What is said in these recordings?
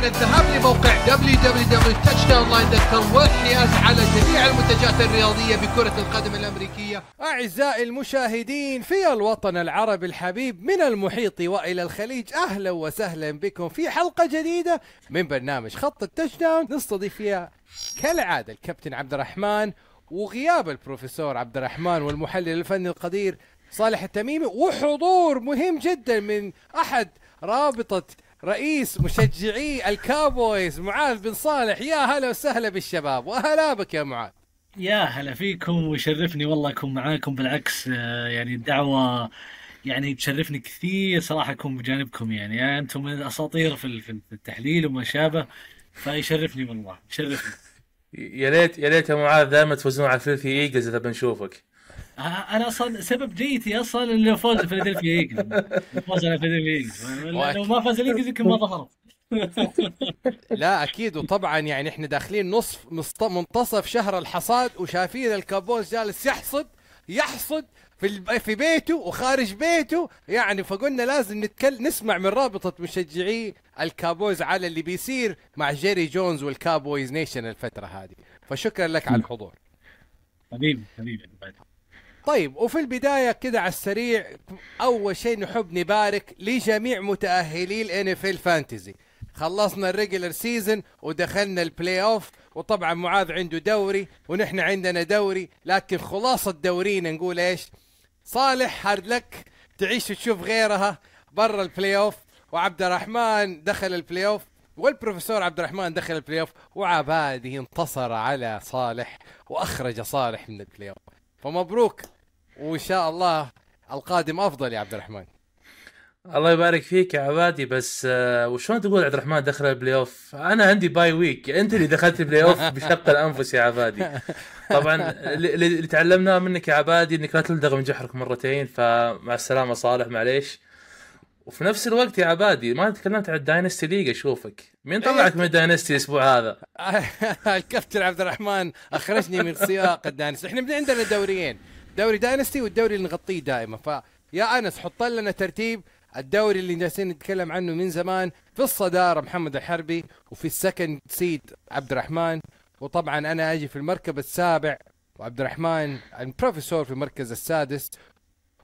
عن الذهاب لموقع www.touchdownline.com والحياز على جميع المنتجات الرياضية بكرة القدم الأمريكية. أعزائي المشاهدين في الوطن العربي الحبيب من المحيط وإلى الخليج أهلا وسهلا بكم في حلقة جديدة من برنامج خط التاتش داون نستضيف فيها كالعادة الكابتن عبد الرحمن وغياب البروفيسور عبد الرحمن والمحلل الفني القدير صالح التميمي وحضور مهم جدا من أحد رابطة رئيس مشجعي الكابويز معاذ بن صالح يا هلا وسهلا بالشباب وهلا بك يا معاذ. يا هلا فيكم ويشرفني والله أكون معاكم بالعكس آه، يعني الدعوة يعني تشرفني كثير صراحة أكون بجانبكم يعني, يعني أنتم من الأساطير في في التحليل وما شابه فيشرفني والله يشرفني. يا ليت يا ليت يا معاذ دائما تفوزون على filthy Eagles إذا بنشوفك. أنا أصلا سبب جيتي أصلا اللي فوز فيلادلفيا ايجلز فوز على فيلادلفيا ايجلز لو ما فاز الايجلز يمكن ما ظهرت. لا أكيد. وطبعا يعني إحنا داخلين نصف منتصف شهر الحصاد وشايفين الكابويز جالس يحصد يحصد في في بيته وخارج بيته. يعني فقلنا لازم نتكلم نسمع من رابطة مشجعي الكابويز على اللي بيصير مع جيري جونز وال Cowboys Nation الفترة هذه. فشكرا لك على الحضور. حبيبي حبيبي. طيب وفي البداية كده على السريع أول شيء نحب نبارك لجميع متأهلي ال NFL fantasy خلصنا ال regular season ودخلنا ال playoff وطبعا معاذ عنده دوري ونحن عندنا دوري لكن خلاصة دورينا نقول إيش؟ صالح hard luck تعيش وتشوف غيرها برا ال playoff وعبد الرحمن دخل ال playoff والبروفيسور عبد الرحمن دخل ال playoff وعبادي انتصر على صالح وأخرج صالح من ال playoff فمبروك وإن شاء الله القادم أفضل يا عبد الرحمن الله يبارك فيك يا عبادي بس آه وشلون تقول عبد الرحمن دخل ال playoff؟ أنا عندي bye week، أنت اللي دخلت ال playoff بشق الأنفس يا عبادي. طبعا اللي تعلمناه منك يا عبادي إنك لا تلدغ من جحرك مرتين فمع السلامة صالح معليش. وفي نفس الوقت يا عبادي ما تكلمت عن ال dynasty league أشوفك. مين طلعك من ال dynasty الأسبوع هذا؟ الكابتن عبد الرحمن أخرجني من سباق ال dynasty إحنا عندنا دوريين دوري dynasty والدوري اللي نغطيه دائما. فيا أنس حط لنا ترتيب الدوري اللي جالسين نتكلم عنه من زمان في الصدارة محمد الحربي وفي ال second seed عبد الرحمن. وطبعا أنا أجي في المركز السابع وعبد الرحمن البروفيسور في المركز السادس.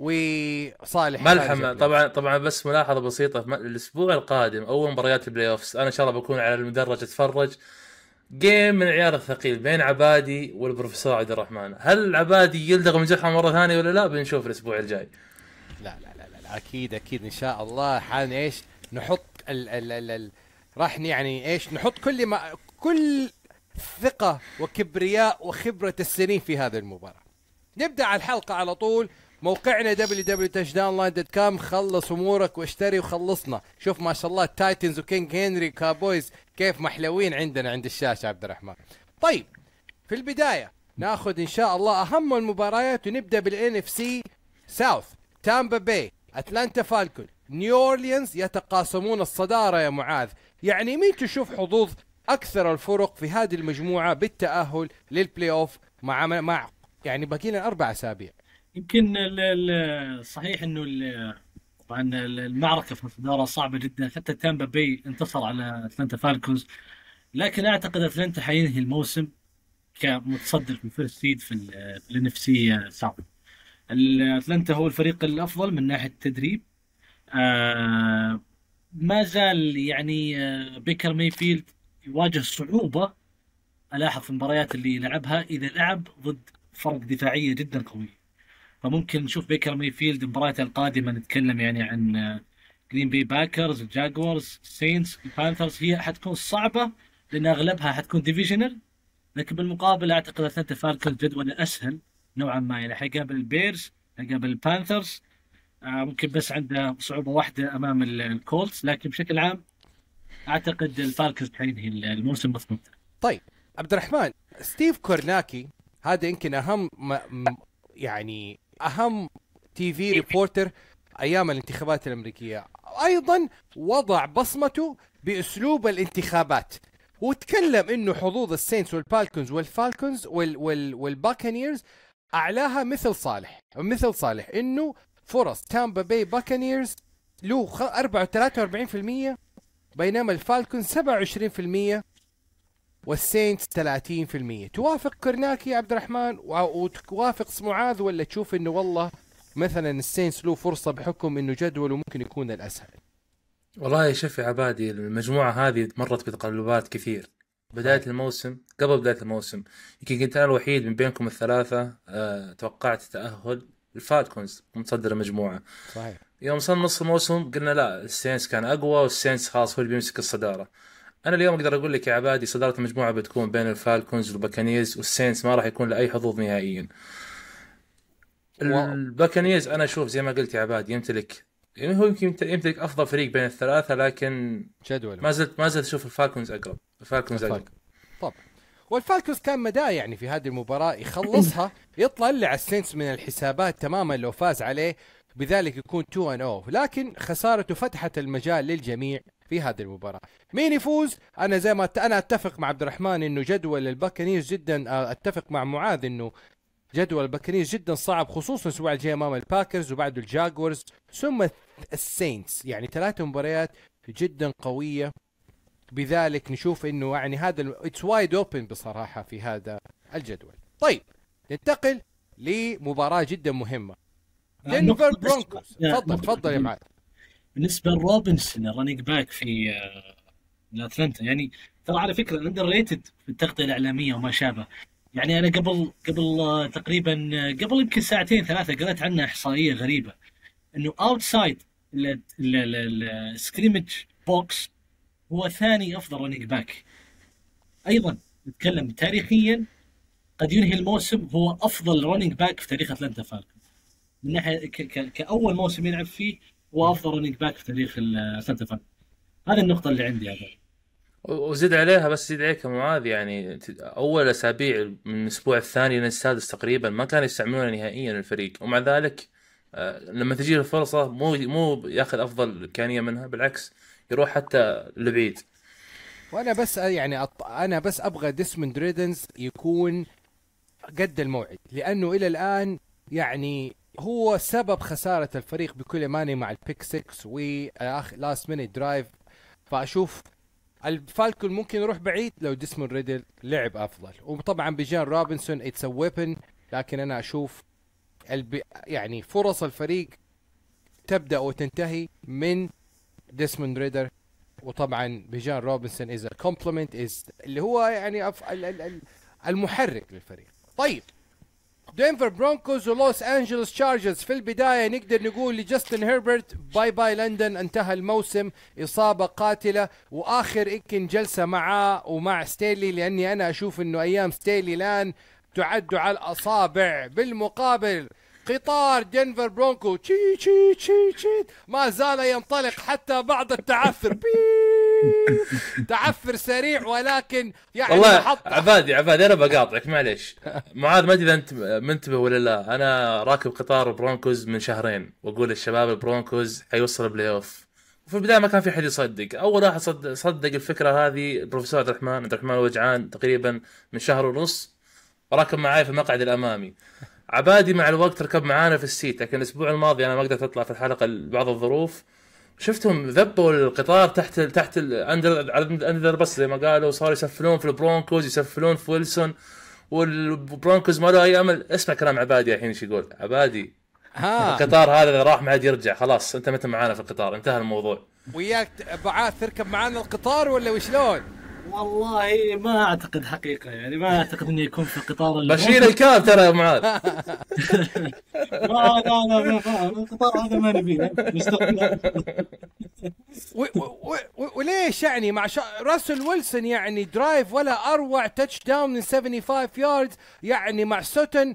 وصالح ملحمة طبعا طبعا بس ملاحظة بسيطة. الأسبوع القادم أول مباريات ال playoffs أنا إن شاء الله بكون على المدرج أتفرج. game من العيار الثقيل بين عبادي والبروفيسور عبد الرحمن. هل عبادي يلدغ من جحا مرة ثانية ولا لا؟ بنشوف الأسبوع الجاي. لا لا لا, لا أكيد أكيد إن شاء الله. حان إيش؟ نحط ال ال ال ال راح يعني إيش؟ نحط كل ما كل ثقة وكبرياء وخبرة السنين في هذه المباراة. نبدأ على الحلقة على طول. موقعنا www.touchdownline.com خلص أمورك واشتري وخلصنا. شوف ما شاء الله التايتنز وكينج هنري كاوبويز كيف محلوين عندنا عند الشاشه عبد الرحمن. طيب في البداية ناخذ إن شاء الله أهم المباريات ونبدأ بال NFC South تامبا باي اتلانتا فالكونز نيو اورليانز يتقاسمون الصدارة يا معاذ. يعني مين تشوف حظوظ أكثر الفرق في هذه المجموعة بالتأهل لل playoff مع مع يعني باقي لنا أربع أسابيع؟ يمكن صحيح إنه طبعا المعركة في الصداره صعبة جدا. حتى تامبا باي انتصر على أتلانتا فالكونز. لكن أعتقد أتلانتا حينهي الموسم كمتصدر في ال first seed في ال NFC أتلانتا هو الفريق الأفضل من ناحية التدريب. آه ما زال يعني آه بيكر مايفيلد يواجه صعوبة ألاحظ في المباريات اللي لعبها إذا لعب ضد فرق دفاعية جدا قوية. فممكن نشوف بيكر مايفيلد المباريات القادمة نتكلم يعني عن جرين بي باكرز الجاكوارز سينتس البانثرز هي حتكون صعبة لأن أغلبها حتكون divisional لكن بالمقابل أعتقد اتلانتا فالكونز جدول أسهل نوعا ما. يعني حيقابل البيرز حيقابل البانثرز آه ممكن بس عنده صعوبة واحدة أمام الكولتس لكن بشكل عام أعتقد الفالكونز حينهي الموسم مضبوط طيب عبد الرحمن ستيف كورناكي هذا يمكن أهم يعني أهم TV reporter أيام الانتخابات الأمريكية. أيضا وضع بصمته بأسلوب الانتخابات. وتكلم إنه حظوظ السينتس والفالكونز والفالكونز وال وال والباكنيرز أعلاها مثل صالح. مثل صالح إنه فرص تامبا باي باكنيرز له 43% بينما الفالكون 27% والسينتس 30% توافق كورناكي يا عبد الرحمن؟ وتوافق معاذ ولا تشوف إنه والله مثلا السينتس له فرصة بحكم إنه جدوله ممكن يكون الأسهل؟ والله شوف يا عبادي المجموعة هذه مرت بتقلبات كثير. بداية الموسم قبل بداية الموسم يمكن كنت أنا الوحيد من بينكم الثلاثة أه توقعت تأهل الفالكونز متصدر المجموعة. صحيح. يوم صار نص الموسم قلنا لا السينتس كان أقوى والسينتس خلاص هو اللي بيمسك الصدارة. أنا اليوم أقدر أقول لك يا عبادي صدارة المجموعة بتكون بين الفالكونز والباكنيرز والسينتس ما راح يكون له أي حظوظ نهائيا. الباكنيرز أنا أشوف زي ما قلت يا عبادي يمتلك يعني هو يمكن يمتلك أفضل فريق بين الثلاثة لكن جدوله ما زلت ما زلت أشوف الفالكونز أقرب. الفالكونز أقرب. طبعا والفالكونز كان مداة يعني في هذه المباراة يخلصها يطلع على السينتس من الحسابات تماما لو فاز عليه بذلك يكون 2 and 0 لكن خسارته فتحت المجال للجميع. في هذه المباراة مين يفوز أنا زي ما أنا أتفق مع عبد الرحمن إنه جدول الباكنيرز جدا آه، أتفق مع معاذ إنه جدول الباكنيرز جدا صعب خصوصا الأسبوع الجاي أمام الباكرز وبعده الجاكوارز ثم السينتس يعني ثلاث مباريات جدا قوية بذلك نشوف إنه يعني هذا it's wide open بصراحة في هذا الجدول. طيب ننتقل لمباراة جدا مهمة. دنفر بس- برونكوز آه، تفضل. تفضل يا معاذ. بالنسبة لروبنسون ال running back في آه، الاتلانتا يعني ترى على فكرة underrated في التغطية الإعلامية وما شابه. يعني أنا قبل قبل آه، تقريبا آه، قبل يمكن ساعتين ثلاثة قرأت عنها إحصائية غريبة إنه outside ال scrimmage box هو ثاني أفضل running back أيضا نتكلم تاريخيا قد ينهي الموسم هو أفضل running back في تاريخ أتلانتا فالكون. من ناحية كأول موسم يلعب فيه هو افضل running back في تاريخ اتلانتا فالكون هذه النقطة اللي عندي هذا وزد عليها بس زد عليك يا معاذ يعني ت- أول أسابيع من الأسبوع الثاني للسادس تقريبا ما كانوا يستعملونه نهائيا الفريق. ومع ذلك آه، لما تجي الفرصة مو مو ياخذ أفضل امكانيه منها بالعكس يروح حتى لبعيد. وأنا بس يعني أط... أنا بس أبغى ديسموند ريدر يكون قد الموعد لأنه إلى الآن يعني هو سبب خسارة الفريق بكل امانه مع ال pick 6 وآخر last minute drive فأشوف الفالكون ممكن يروح بعيد لو ديسموند ريدر لعب أفضل. وطبعا بيجان روبنسون it's weapon لكن أنا أشوف الب... يعني فرص الفريق تبدأ وتنتهي من ديسموند ريدر وطبعا بيجان روبنسون as complement as اللي هو يعني أف... ال... ال... ال- المحرك للفريق. طيب. دنفر برونكوز ولوس انجلوس تشارجرز في البداية نقدر نقول لجاستن هيربرت bye bye لندن انتهى الموسم إصابة قاتلة وآخر يمكن جلسة معاه ومع ستيلي لأني أنا أشوف إنه أيام ستيلي الآن تعد على الأصابع. بالمقابل قطار دنفر برونكو تشي تشي تشي تشي ما زال ينطلق حتى بعد التعثر بيب. تعثر سريع ولكن يعني والله محطة. عبادي عبادي أنا بقاطعك معليش معاذ ما ادري اذا انت منتبه ولا لا أنا راكب قطار البرونكوز من شهرين واقول للشباب البرونكوز حيوصل playoff وفي البدايه ما كان في حد يصدق اول واحد صدق, صدق الفكرة هذه البروفيسور عبد الرحمن عبد الرحمن وجعان تقريبا من شهر ونص راكب معاي في المقعد الامامي عبادي مع الوقت ركب معانا في ال seat لكن الأسبوع الماضي أنا ما قدرت أطلع في الحلقة لبعض الظروف. شفتهم ذبوا القطار تحت ال تحت ال under under bus زي ما قالوا صاروا يسفلون في البرونكوز يسفلون في ويلسون والبرونكوز ما له أي أمل. اسمع كلام عبادي الحين إيش يقول. عبادي ها. القطار هذا إذا راح ما عاد يرجع خلاص أنت متى معانا في القطار؟ انتهى الموضوع. وياك معاذ تركب معانا القطار ولا وشلون؟ والله ما أعتقد حقيقة يعني ما أعتقد إنه يكون في قطار ال- بشيل ال cap ترى يا معاذ. ما لا لا ما- ما- القطار هذا ما نبيه. وليش يعني مع شا... راسل ويلسون يعني drive ولا أروع touchdown من 75 يارد يعني مع سوتن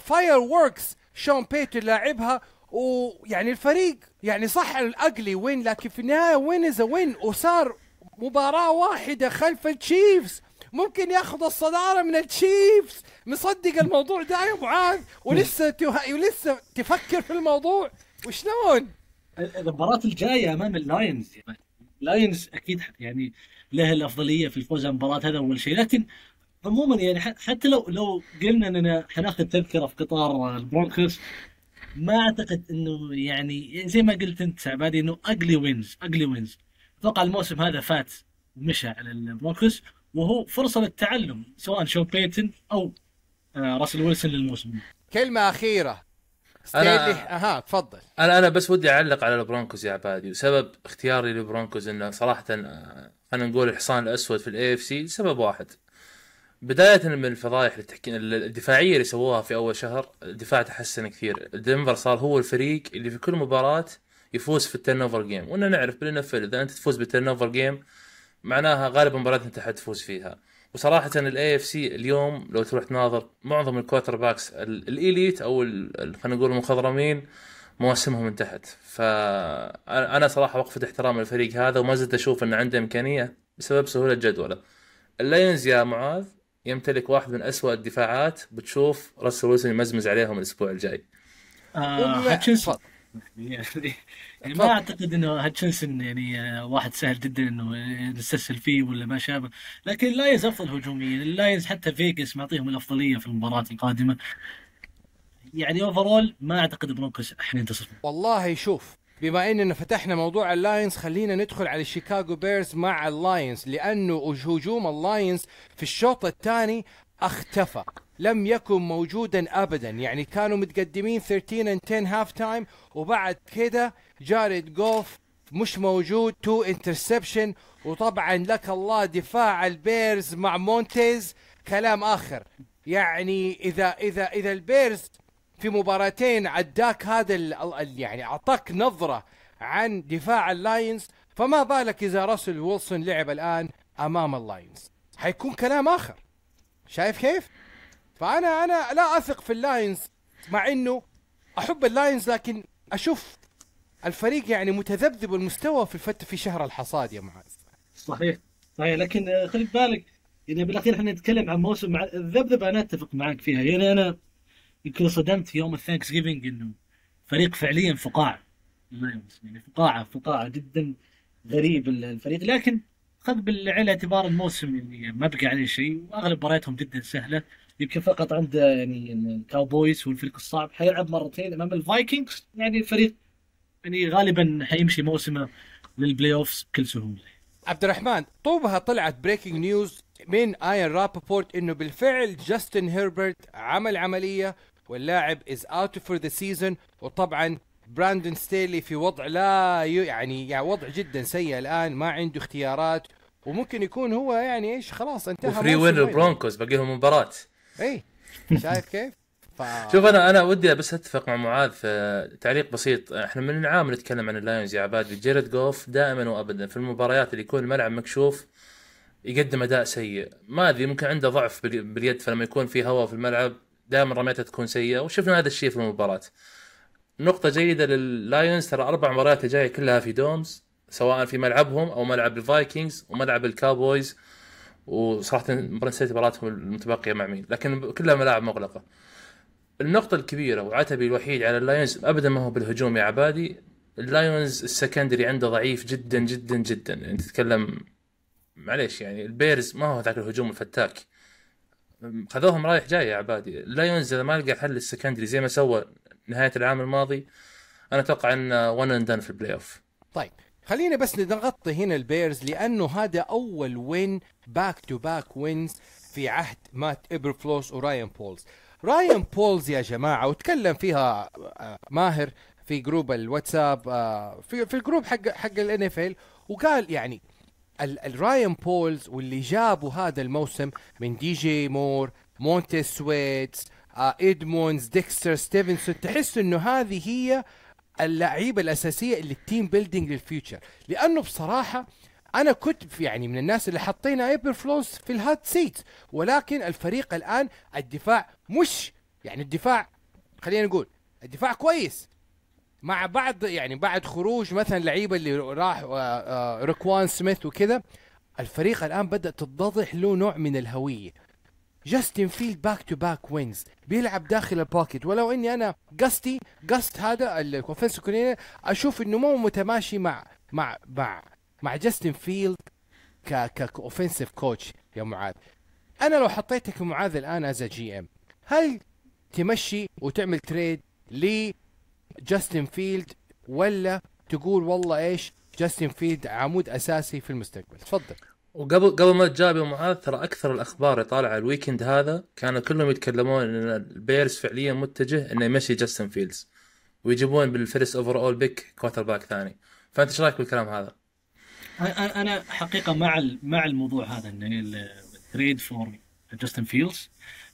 fireworks شون بيتن لاعبها ويعني الفريق يعني صح ال ugly win لكن في النهاية win is win وصار مباراة واحدة خلف التشيفز. ممكن ياخذ الصدارة من التشيفز. مصدق الموضوع ده يا معاذ ولسه ته... ولسه تفكر في الموضوع؟ وشلون؟ المباراة الجاية أمام اللاينز. اللاينز أكيد يعني له الأفضلية في الفوز على المباراة هذا أول شيء. لكن عموما يعني حتى لو لو قلنا اننا حناخذ تذكرة في قطار البرونكوس ما أعتقد إنه يعني زي ما قلت أنت عبادي إنه ugly wins ugly wins أتوقع الموسم هذا فات ومشى على البرونكوس وهو فرصة للتعلم سواء شون بيتن أو آه، راسل ويلسون للموسم. كلمة أخيرة. ستيلي أها تفضل. أنا أنا بس ودي أعلق على البرونكوز يا عبادي وسبب اختياري للبرونكوز إنه صراحة آه، خلينا نقول الحصان الأسود في ال AFC سبب واحد. بداية من الفضايح التحكي... الدفاعية اللي سووها في أول شهر الدفاع تحسن كثير. دنفر صار هو الفريق اللي في كل مباراة يفوز في ال turnover game. وإننا نعرف بال NFL إذا أنت تفوز بال turnover game معناها غالبا مباراة أنت حتفوز فيها. وصراحة ال AFC اليوم لو تروح تناظر معظم ال quarterbacks ال elite أو خلينا نقول المخضرمين مواسمهم انتهت فانا صراحة وقفة احترام للفريق هذا وما زلت أشوف ان عنده إمكانية بسبب سهولة جدوله. اللاينز يا معاذ يمتلك واحد من أسوأ الدفاعات بتشوف راسل ويلسون يمزمز عليهم الأسبوع الجاي. آه يعني ما أعتقد إنه هاتشنسون يعني آه، واحد سهل جدا إنه نستسهل فيه ولا ما شابه. لكن اللاينز أفضل هجوميا. اللاينز حتى فيجاس معطيهم الأفضلية في المباراة القادمة. يعني overall ما أعتقد برونكوس حينتصر والله شوف بما اننا فتحنا موضوع اللاينز خلينا ندخل على الشيكاغو بيرز مع اللاينز لأنه هجوم اللاينز في الشوط الثاني اختفى. لم يكن موجودا ابدا. يعني كانوا متقدمين 13 and 10 half time وبعد كده جاريد جوف مش موجود two interception وطبعا لك الله دفاع البيرز مع مونتيز كلام آخر. يعني إذا إذا إذا البيرز في مباراتين عداك هذا يعني أعطاك نظرة عن دفاع اللاينز فما بالك إذا راسل ويلسون لعب الآن أمام اللاينز؟ حيكون كلام آخر. شايف كيف؟ فأنا أنا لا أثق في اللاينز مع إنه أحب اللاينز لكن أشوف الفريق يعني متذبذب المستوى في الفت في شهر الحصاد يا معاذ. صحيح صحيح. لكن آه، خلي بالك يعني بالأخير إحنا نتكلم عن موسم الذبذبة أنا أتفق معك فيها. يعني أنا يمكن صدمت في يوم ال Thanksgiving إنه فريق فعليا فقاعة. يعني فقاعة فقاعة جدا غريب الفريق. لكن خذ بالعين الاعتبار الموسم اللي ما بقى عليه شيء وأغلب مبارياتهم جدا سهلة. يمكن فقط عنده يعني الكاوبويز والفريق الصعب حيلعب مرتين أمام الفايكنجز يعني الفريق يعني غالبا حيمشي موسمه لل playoffs بكل سهولة. عبد الرحمن توها طلعت breaking news من ايان رابابورت إنه بالفعل جاستن هيربرت عمل عملية واللاعب is out for the season وطبعا براندون ستيلي في وضع لا يعني يعني وضع جدا سيء الآن ما عنده اختيارات. وممكن يكون هو يعني إيش خلاص انتهى. و free win البرونكوز باقي لهم مباراة. اي شايف كيف؟ ف... شوف أنا أنا ودي بس أتفق مع معاذ في تعليق بسيط. إحنا من العام نتكلم عن اللايونز يا عبادي جيرد جوف دائما وابدا في المباريات اللي يكون الملعب مكشوف يقدم أداء سيء. ما أدري ممكن عنده ضعف باليد فلما يكون في هواء في الملعب دائما رميته تكون سيئة. وشفنا هذا الشيء في المباراة. نقطة جيدة لللايونز ترى أربع مباريات الجاية كلها في domes سواء في ملعبهم أو ملعب الفايكنجز وملعب الكاوبويز. وصراحة نسيت مباراتهم المتبقية مع مين؟ لكن كلها ملاعب مغلقة. النقطة الكبيرة وعتبي الوحيد على اللايونز أبدا ما هو بالهجوم يا عبادي. اللايونز ال secondary عنده ضعيف جدا جدا جدا. يعني تتكلم معليش يعني البيرز ما هو ذاك الهجوم الفتاك. خذوهم رايح جاي يا عبادي. ال Lions إذا ما لقى حل السكندري زي ما سوى نهاية العام الماضي أنا أتوقع ان one and done في ال playoff طيب. خلينا بس نغطي هنا ال Bears لأنه هذا أول win back to back wins في عهد مات إيبرفلوس وراين بولز. راين بولز يا جماعة وتكلم فيها آه، ماهر في group الواتساب آه، في في ال group حق حق ال NFL وقال يعني الراين بولز واللي جابوا هذا الموسم من دي جي مور مونتي سويت آه ادموندز ديكستر ستيفنسون تحس إنه هذه هي اللعيبة الأساسية اللي ال team building لل future لأنه بصراحة أنا كنت يعني من الناس اللي حطينا ايبر فلوس في ال hot seat ولكن الفريق الآن الدفاع مش يعني الدفاع خلينا نقول الدفاع كويس. مع بعض يعني بعد خروج مثلا لعيبة اللي راح آه، آه، روكوان سميث وكذا الفريق الآن بدأ تتضح له نوع من الهوية. جاستن فيلد back to back wins بيلعب داخل ال pocket ولو إني أنا قصتي قصة هذا ال offense أشوف إنه مو متماشي مع مع مع مع جاستن فيلد ك ك offensive coach يا معاذ. أنا لو حطيتك معاذ الآن as GM هل تمشي وتعمل trade ل جاستن فيلد ولا تقول والله إيش جاستن فيلد عمود أساسي في المستقبل؟ تفضل. وقبل قبل ما تجاب يا معاذ ترى أكثر الأخبار اللي طالعة ال weekend هذا كانوا كلهم يتكلمون إن ال Bears فعليا متجه إنه يمشي جاستن فيلدز ويجيبون بال first overall pick quarterback ثاني فأنت إيش رأيك بالكلام هذا؟ أنا حقيقة مع مع الموضوع هذا إنه ال trade for جاستن فيلدز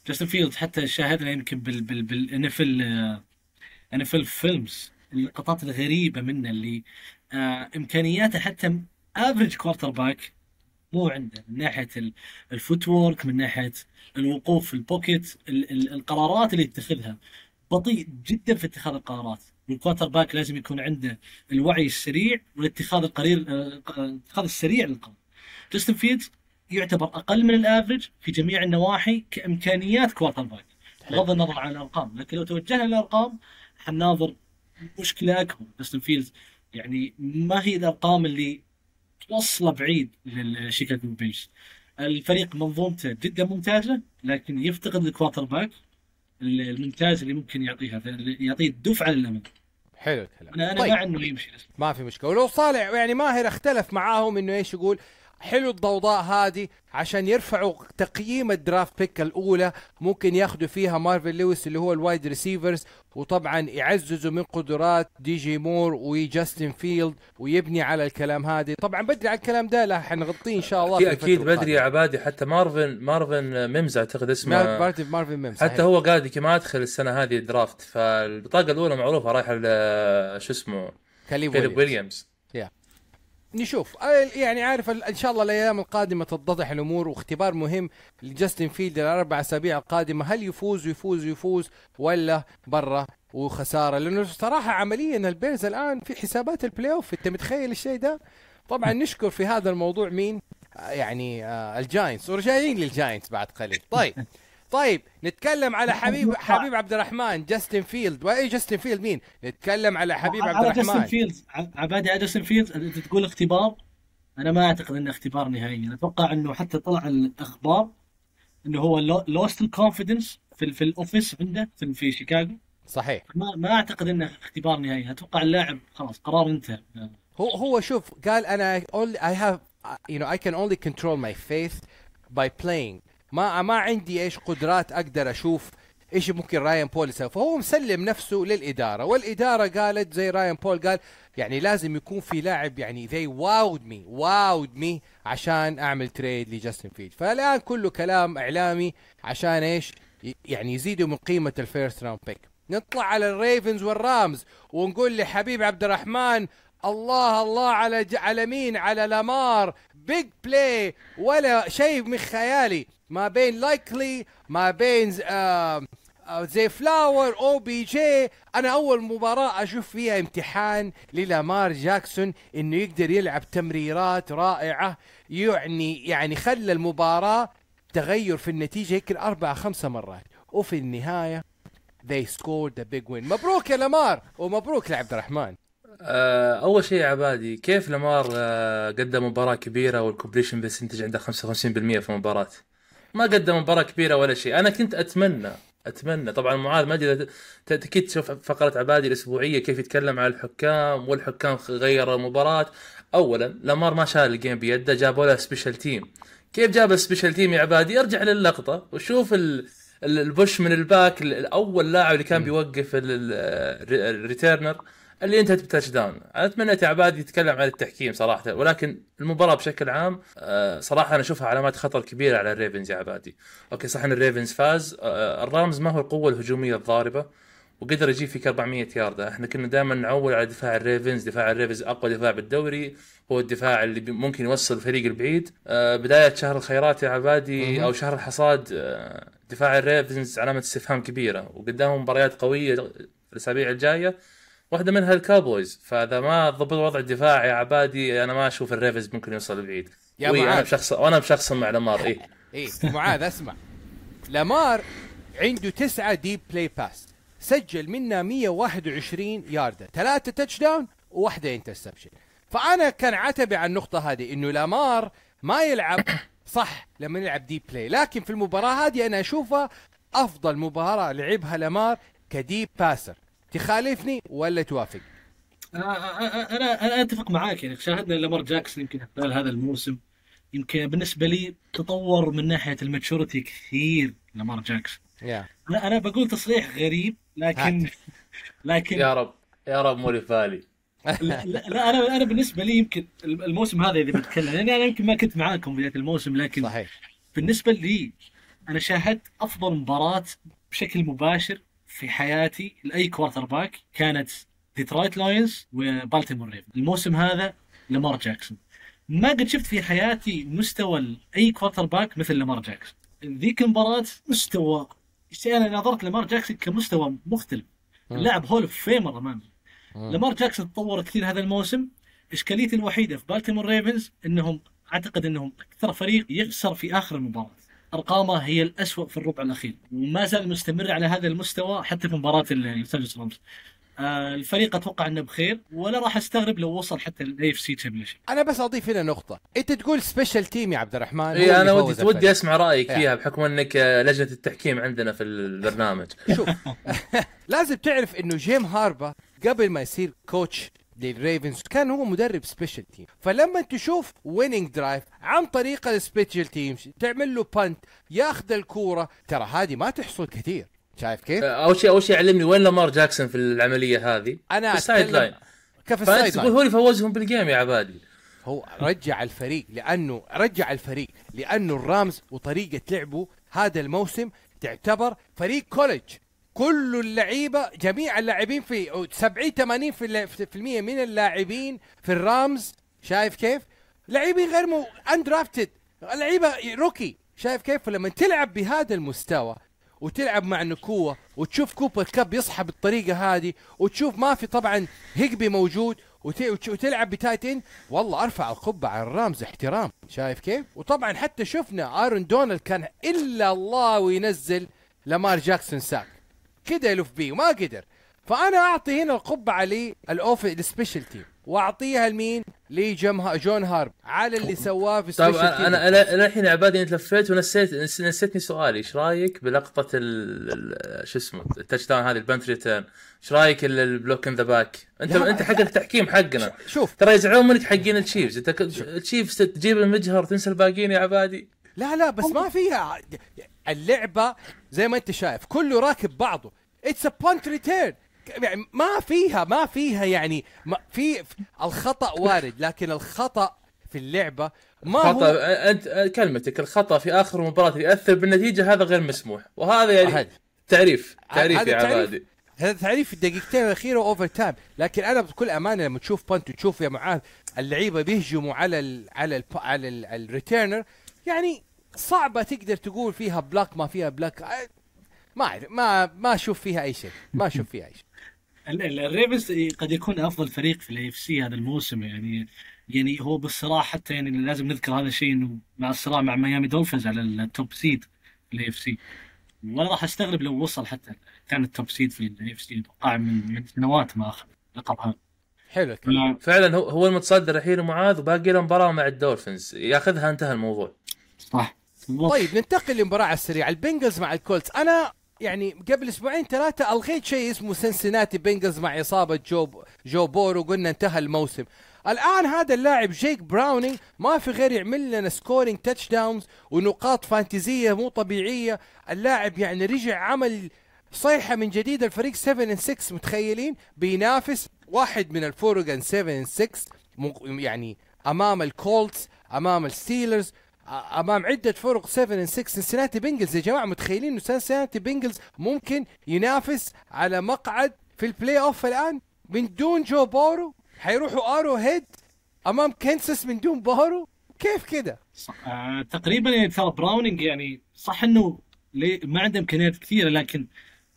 جاستن فيلدز حتى شاهدنا يمكن بال بال NFL films اللقطات الغريبة منه اللي آه إمكانياته حتى average quarterback مو عنده من ناحية ال- ال footwork من ناحية الوقوف في ال pocket ال- ال- القرارات اللي يتخذها. بطيء جدا في اتخاذ القرارات. وال quarterback لازم يكون عنده الوعي السريع والاتخاذ القرير آه، الاتخاذ السريع للقرار. جاستن فيلدز يعتبر أقل من ال average في جميع النواحي كإمكانيات quarterback بغض النظر عن الأرقام لكن لو توجهنا للأرقام حنناظر مشكلة أكبر. جاستن فيلدز يعني ما هي الأرقام اللي توصله بعيد لل Chicago Bears الفريق منظومته جدا ممتازة لكن يفتقد ال quarterback. الممتاز اللي ممكن يعطيها يعطيه الدفعة للامام حلو الكلام. أنا أنا طيب. مع إنه يمشي. ما في مشكلة. ولو صالح يعني ماهر اختلف معاهم إنه إيش يقول. حلو الضوضاء هذه عشان يرفعوا تقييم ال draft pick الأولى. ممكن ياخذوا فيها مارفن لويس اللي هو ال wide receivers وطبعا يعززوا من قدرات دي جي مور وجاستن فيلد ويبني على الكلام هذا طبعا بدري على الكلام ده لا حنغطيه إن شاء الله في أكيد بدري يا عبادي حتى مارفن مارفن ميمز أعتقد اسمه. مارفن مارفن ميمز حتى هو قال يمكن ما أدخل السنة هذه ال draft. فالبطاقة الأولى معروفة رايحة شو اسمه؟ ويليامز. ويليامز. نشوف. آه، يعني عارف إن شاء الله الأيام القادمة تتضح الأمور واختبار مهم لجاستن فيلد الأربع أسابيع القادمة. هل يفوز ويفوز ويفوز ولا برا وخسارة؟ لأنه صراحة عمليا ال Bears الآن في حسابات ال playoff. أنت متخيل الشيء ده؟ طبعا نشكر في هذا الموضوع مين؟ آه، يعني آه ال Giants. وراجعين لل Giants بعد قليل. طيب. طيب نتكلم على حبيب حبيب عبد الرحمن جاستن فيلد. وأي جاستن فيلد؟ مين؟ نتكلم على حبيب عبد جاستن الرحمن فيلدز ع- عبادي على جاستن فيلدز انت تقول اختبار أنا ما أعتقد إنه اختبار نهائي. أتوقع إنه حتى طلع الأخبار إنه هو lost ال confidence في في ال office عنده في في شيكاغو. صحيح. ما ما أعتقد إنه اختبار نهائي. أتوقع اللاعب خلاص قرار انتهى. هو هو شوف قال أنا I have you know I can only control my fate by playing. ما ما عندي إيش قدرات أقدر أشوف إيش ممكن رايان بول يسوي. فهو مسلم نفسه للإدارة. والإدارة قالت زي رايان بول قال يعني لازم يكون في لاعب يعني they wowed me wowed me عشان أعمل trade لجاستن فيلد. فالآن كله كلام إعلامي عشان إيش؟ يعني يزيدوا من قيمة ال first round pick نطلع على ال Ravens وال Rams ونقول لحبيب عبد الرحمن الله الله على ج... على مين؟ على لامار. big play ولا شيء من خيالي. ما بين Likely ما بين آه زي Flowers أو OBJ أنا أول مباراة أشوف فيها امتحان للامار جاكسون إنه يقدر يلعب تمريرات رائعة. يعني يعني خلى المباراة تغير في النتيجة يمكن أربع خمسة مرات. وفي النهاية they scored the big win. مبروك يا لامار ومبروك لعبد الرحمن. أول شيء يا عبادي كيف لامار آه، قدم مباراة كبيرة وال completion percentage عنده 55% في المباراه ما قدم مباراة كبيرة ولا شيء. أنا كنت أتمنى أتمنى. طبعا معاذ ما أدري أكيد تشوف فقرة عبادي الأسبوعية كيف يتكلم عن الحكام والحكام غيروا المباراه اولا لامار ما شال ال game بيده جابوا له special team كيف جاب ال special team يا عبادي؟ ارجع للقطة وشوف ال ال- push من ال back ال- الأول لاعب اللي كان بيوقف ال- ال- returner اللي انتهت ب touchdown أنا أتمنى عبادي يتكلم عن التحكيم صراحة ولكن المباراة بشكل عام آه، صراحة أنا أشوفها علامات خطر كبيرة على ال Ravens يا عبادي. okay صح إن الريفنز فاز آه، الرامز ما هو القوة الهجومية الضاربة وقدر يجيب فيك 400 ياردة. إحنا كنا دائما نعول على دفاع الريفنز دفاع الريفنز أقوى دفاع بالدوري هو الدفاع اللي ممكن يوصل الفريق البعيد. آه، بداية شهر الخيرات يا عبادي أو شهر الحصاد آه، دفاع الريفنز علامة استفهام كبيرة وقدامهم مباريات قوية الأسابيع الجاية. واحدة منها الكابويز فإذا ما ضبط وضع الدفاع يا عبادي أنا ما أشوف الريفنز ممكن يوصل بعيد. يا وي أنا. بشخص وأنا بشخص مع لامار إيه إيه معاذ أسمع. لامار عنده تسعة deep play pass سجل منها 121 ياردة ثلاثة touchdown وواحدة interception فأنا كان عتبي على النقطة هذه إنه لامار ما يلعب صح لما يلعب deep play لكن في المباراة هذه أنا أشوفها أفضل مباراة لعبها لامار ك deep passer تخالفني ولا توافق؟ أنا أنا أتفق معاك يعني شاهدنا لامار جاكسون يمكن خلال هذا الموسم. يمكن بالنسبة لي تطور من ناحية الماتشورتي كثير لامار جاكسون. يا. أنا أنا بقول تصريح غريب لكن لكن يا رب يا رب مو لفالي لا, لا, لا أنا أنا بالنسبة لي يمكن الموسم هذا إذا بتكلم يعني أنا يمكن ما كنت معاكم بداية الموسم لكن صحيح. بالنسبة لي أنا شاهدت أفضل مباراة بشكل مباشر في حياتي لأي quarterback كانت ديترويت لاينز وبالتيمور ريفنز الموسم هذا لامار جاكسون ما قد شفت في حياتي مستوى اي quarterback مثل لامار جاكسون ذيك المباراة مستوى. أنا نظرت لامار جاكسون كمستوى مختلف. اللاعب Hall of Famer أمامي. لامار جاكسون تطور كثير هذا الموسم. إشكاليتي الوحيدة في بالتيمور ريفنز إنهم أعتقد إنهم أكثر فريق يخسر في آخر المباراة. أرقامه هي الأسوأ في الربع الأخير. وما زال مستمر على هذا المستوى حتى في مباراة لوس انجلوس رامز آه الفريق أتوقع أنه بخير ولا راح أستغرب لو وصل حتى ال AFC championship أنا بس أضيف هنا نقطة. أنت تقول special team يا عبد الرحمن إي أنا ودي ودي. أسمع رأيك يا. فيها بحكم أنك آه، لجنة التحكيم عندنا في البرنامج. شوف. لازم تعرف إنه جيم هاربو قبل ما يصير coach للريفنز كان هو مدرب special team فلما تشوف winning drive عن طريق ال special teams تعمل له punt ياخذ الكورة ترى هذه ما تحصل كثير. شايف كيف؟ آه، أول شيء أول شيء علمني وين لامار جاكسون في العملية هذه؟ أنا ال sideline كيف ال sideline هو اللي فوزهم بال game يا عبادي. هو رجع الفريق لأنه رجع الفريق لأنه الرامز وطريقة لعبه هذا الموسم تعتبر فريق college كل اللعيبة جميع اللاعبين في 70 80 في الل- في المية من اللاعبين في الرامز شايف كيف؟ لاعبين غير مو undrafted لعيبة rookie شايف كيف؟ فلما تلعب بهذا المستوى وتلعب مع ناكوا وتشوف كوبر كاب يصحى بالطريقة هذه وتشوف ما في طبعا هيجبي موجود وت- وت- وتلعب ب tight end والله أرفع القبعة على الرامز احترام شايف كيف؟ وطبعا حتى شفنا آرون دونالد كان إلا الله وينزل لامار جاكسون sack كده يلف بيه وما قدر. فأنا أعطي هنا القبعة للاوف ال special team وأعطيها لمين؟ لجيم جون هاربو على اللي سواه في طيب special أنا أنا الحين عبادي انت لفيت ونسيت نس- نسيتني سؤالي إيش رأيك بلقطة ال شو اسمه ال touchdown هذه ال punt return؟ إيش رأيك ال- ال block in the back؟ انت أنت حق التحكيم حقنا. شوف. ترى يزعلون منك حقين التشيفز. أنت التشيفز تجيب المجهر تنسى الباقيين يا عبادي. لا لا بس ما فيها. اللعبة زي ما أنت شايف كله راكب بعضه. it's a punt return يعني ما فيها ما فيها يعني ما في الخطأ وارد لكن الخطأ في اللعبة ما خطأ هو أنت كلمتك الخطأ في آخر مباراة يأثر بالنتيجة هذا غير مسموح. وهذا يعني هذا- تعريف تعريف. يا. عبادي هذا تعريف في الدقيقتين الأخيرة overtime لكن أنا بكل أمانة لما تشوف punt وتشوف يا معاذ اللعيبة بيهجموا على ال على ال على ال- ال returner يعني صعبة تقدر تقول فيها block ما فيها block. ما أعرف ما ما أشوف فيها أي شيء ما أشوف فيها أي شيء. ال- ال- الريفنز قد يكون أفضل فريق في ال AFC هذا الموسم يعني يعني هو بالصراع حتى يعني لازم نذكر هذا الشيء إنه مع الصراع مع ميامي دولفينز على ال top seed في ال AFC ولا راح أستغرب لو وصل حتى كان ال top seed في ال AFC أتوقع من من سنوات ما أخذ اللقب هذا. حلو. فعلا هو هو المتصدر الحين معاذ وباقي له مباراة مع الدولفينز. ياخذها انتهى الموضوع. صح. طيب ننتقل للمباراة على السريع. البنجلز مع الكولتس. أنا يعني قبل أسبوعين ثلاثة ألغيت شيء اسمه سنسناتي بنجلز مع إصابة جو جو بورو قلنا انتهى الموسم. الآن هذا اللاعب جيك براونينج ما في غير يعمل لنا scoring touchdowns ونقاط فانتزية مو طبيعية. اللاعب يعني رجع عمل صيحة من جديد. الفريق 7 6 متخيلين؟ بينافس واحد من الفرق ال 7 6 يعني أمام الكولتس أمام الستيلرز. أمام عدة فرق 7 6 سنسناتي بنجلز يا جماعة متخيلين إنه سنسناتي بنجلز ممكن ينافس على مقعد في ال playoff الآن من دون جو بورو حيروحوا أروهيد أمام كنسس من دون بورو كيف كده؟ صح. آه تقريبا يعني ترى براونينج يعني صح إنه ما عنده امكانيات كثيرة لكن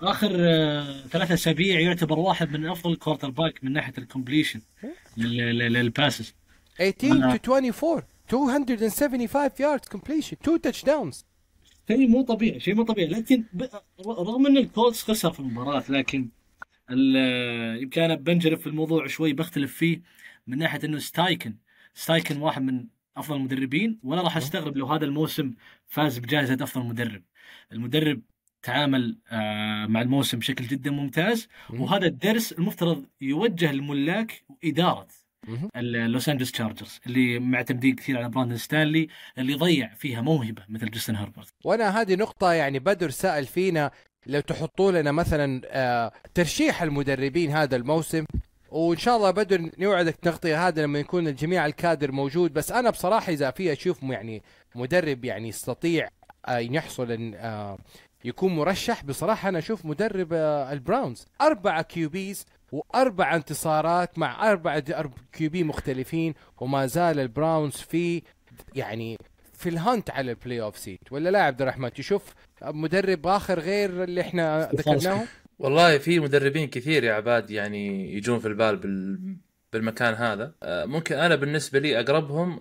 آخر آه ثلاثة أسابيع يعتبر واحد من أفضل quarterback من ناحية ال completion لل passes 18 to 24 275 yards completion 2 touchdowns شيء مو طبيعي شيء مو طبيعي لكن ب... رغم إن الكولتس خسر في المباراة لكن ال- يمكن أنا بنجرف في الموضوع شوي بختلف فيه من ناحية إنه ستايكن ستايكن واحد من أفضل المدربين وأنا راح أستغرب لو هذا الموسم فاز بجائزة أفضل مدرب المدرب تعامل آه، مع الموسم بشكل جدا ممتاز مم. وهذا الدرس المفترض يوجه الملاك واداره. ال Los Angeles Chargers اللي معتمدين كثير على براندن ستانلي اللي ضيع فيها موهبة مثل جاستن هربرت. وأنا هذه نقطة يعني بدر سأل فينا لو تحطوا لنا مثلا آه، ترشيح المدربين هذا الموسم وإن شاء الله بدر نوعدك تغطية هذا لما يكون الجميع الكادر موجود. بس أنا بصراحة إذا في أشوف يعني مدرب يعني يستطيع آه، إن يحصل إن آه، يكون مرشح بصراحة أنا أشوف مدرب آه، ال Browns. أربعة QBs وأربع انتصارات مع أربع QB مختلفين وما زال ال Browns في يعني في ال hunt على ال playoff seat ولا لا يا عبد الرحمن؟ تشوف مدرب آخر غير اللي إحنا ذكرناه والله في مدربين كثير يا عباد يعني يجون في البال بال... بالمكان هذا. آه، ممكن أنا بالنسبة لي أقربهم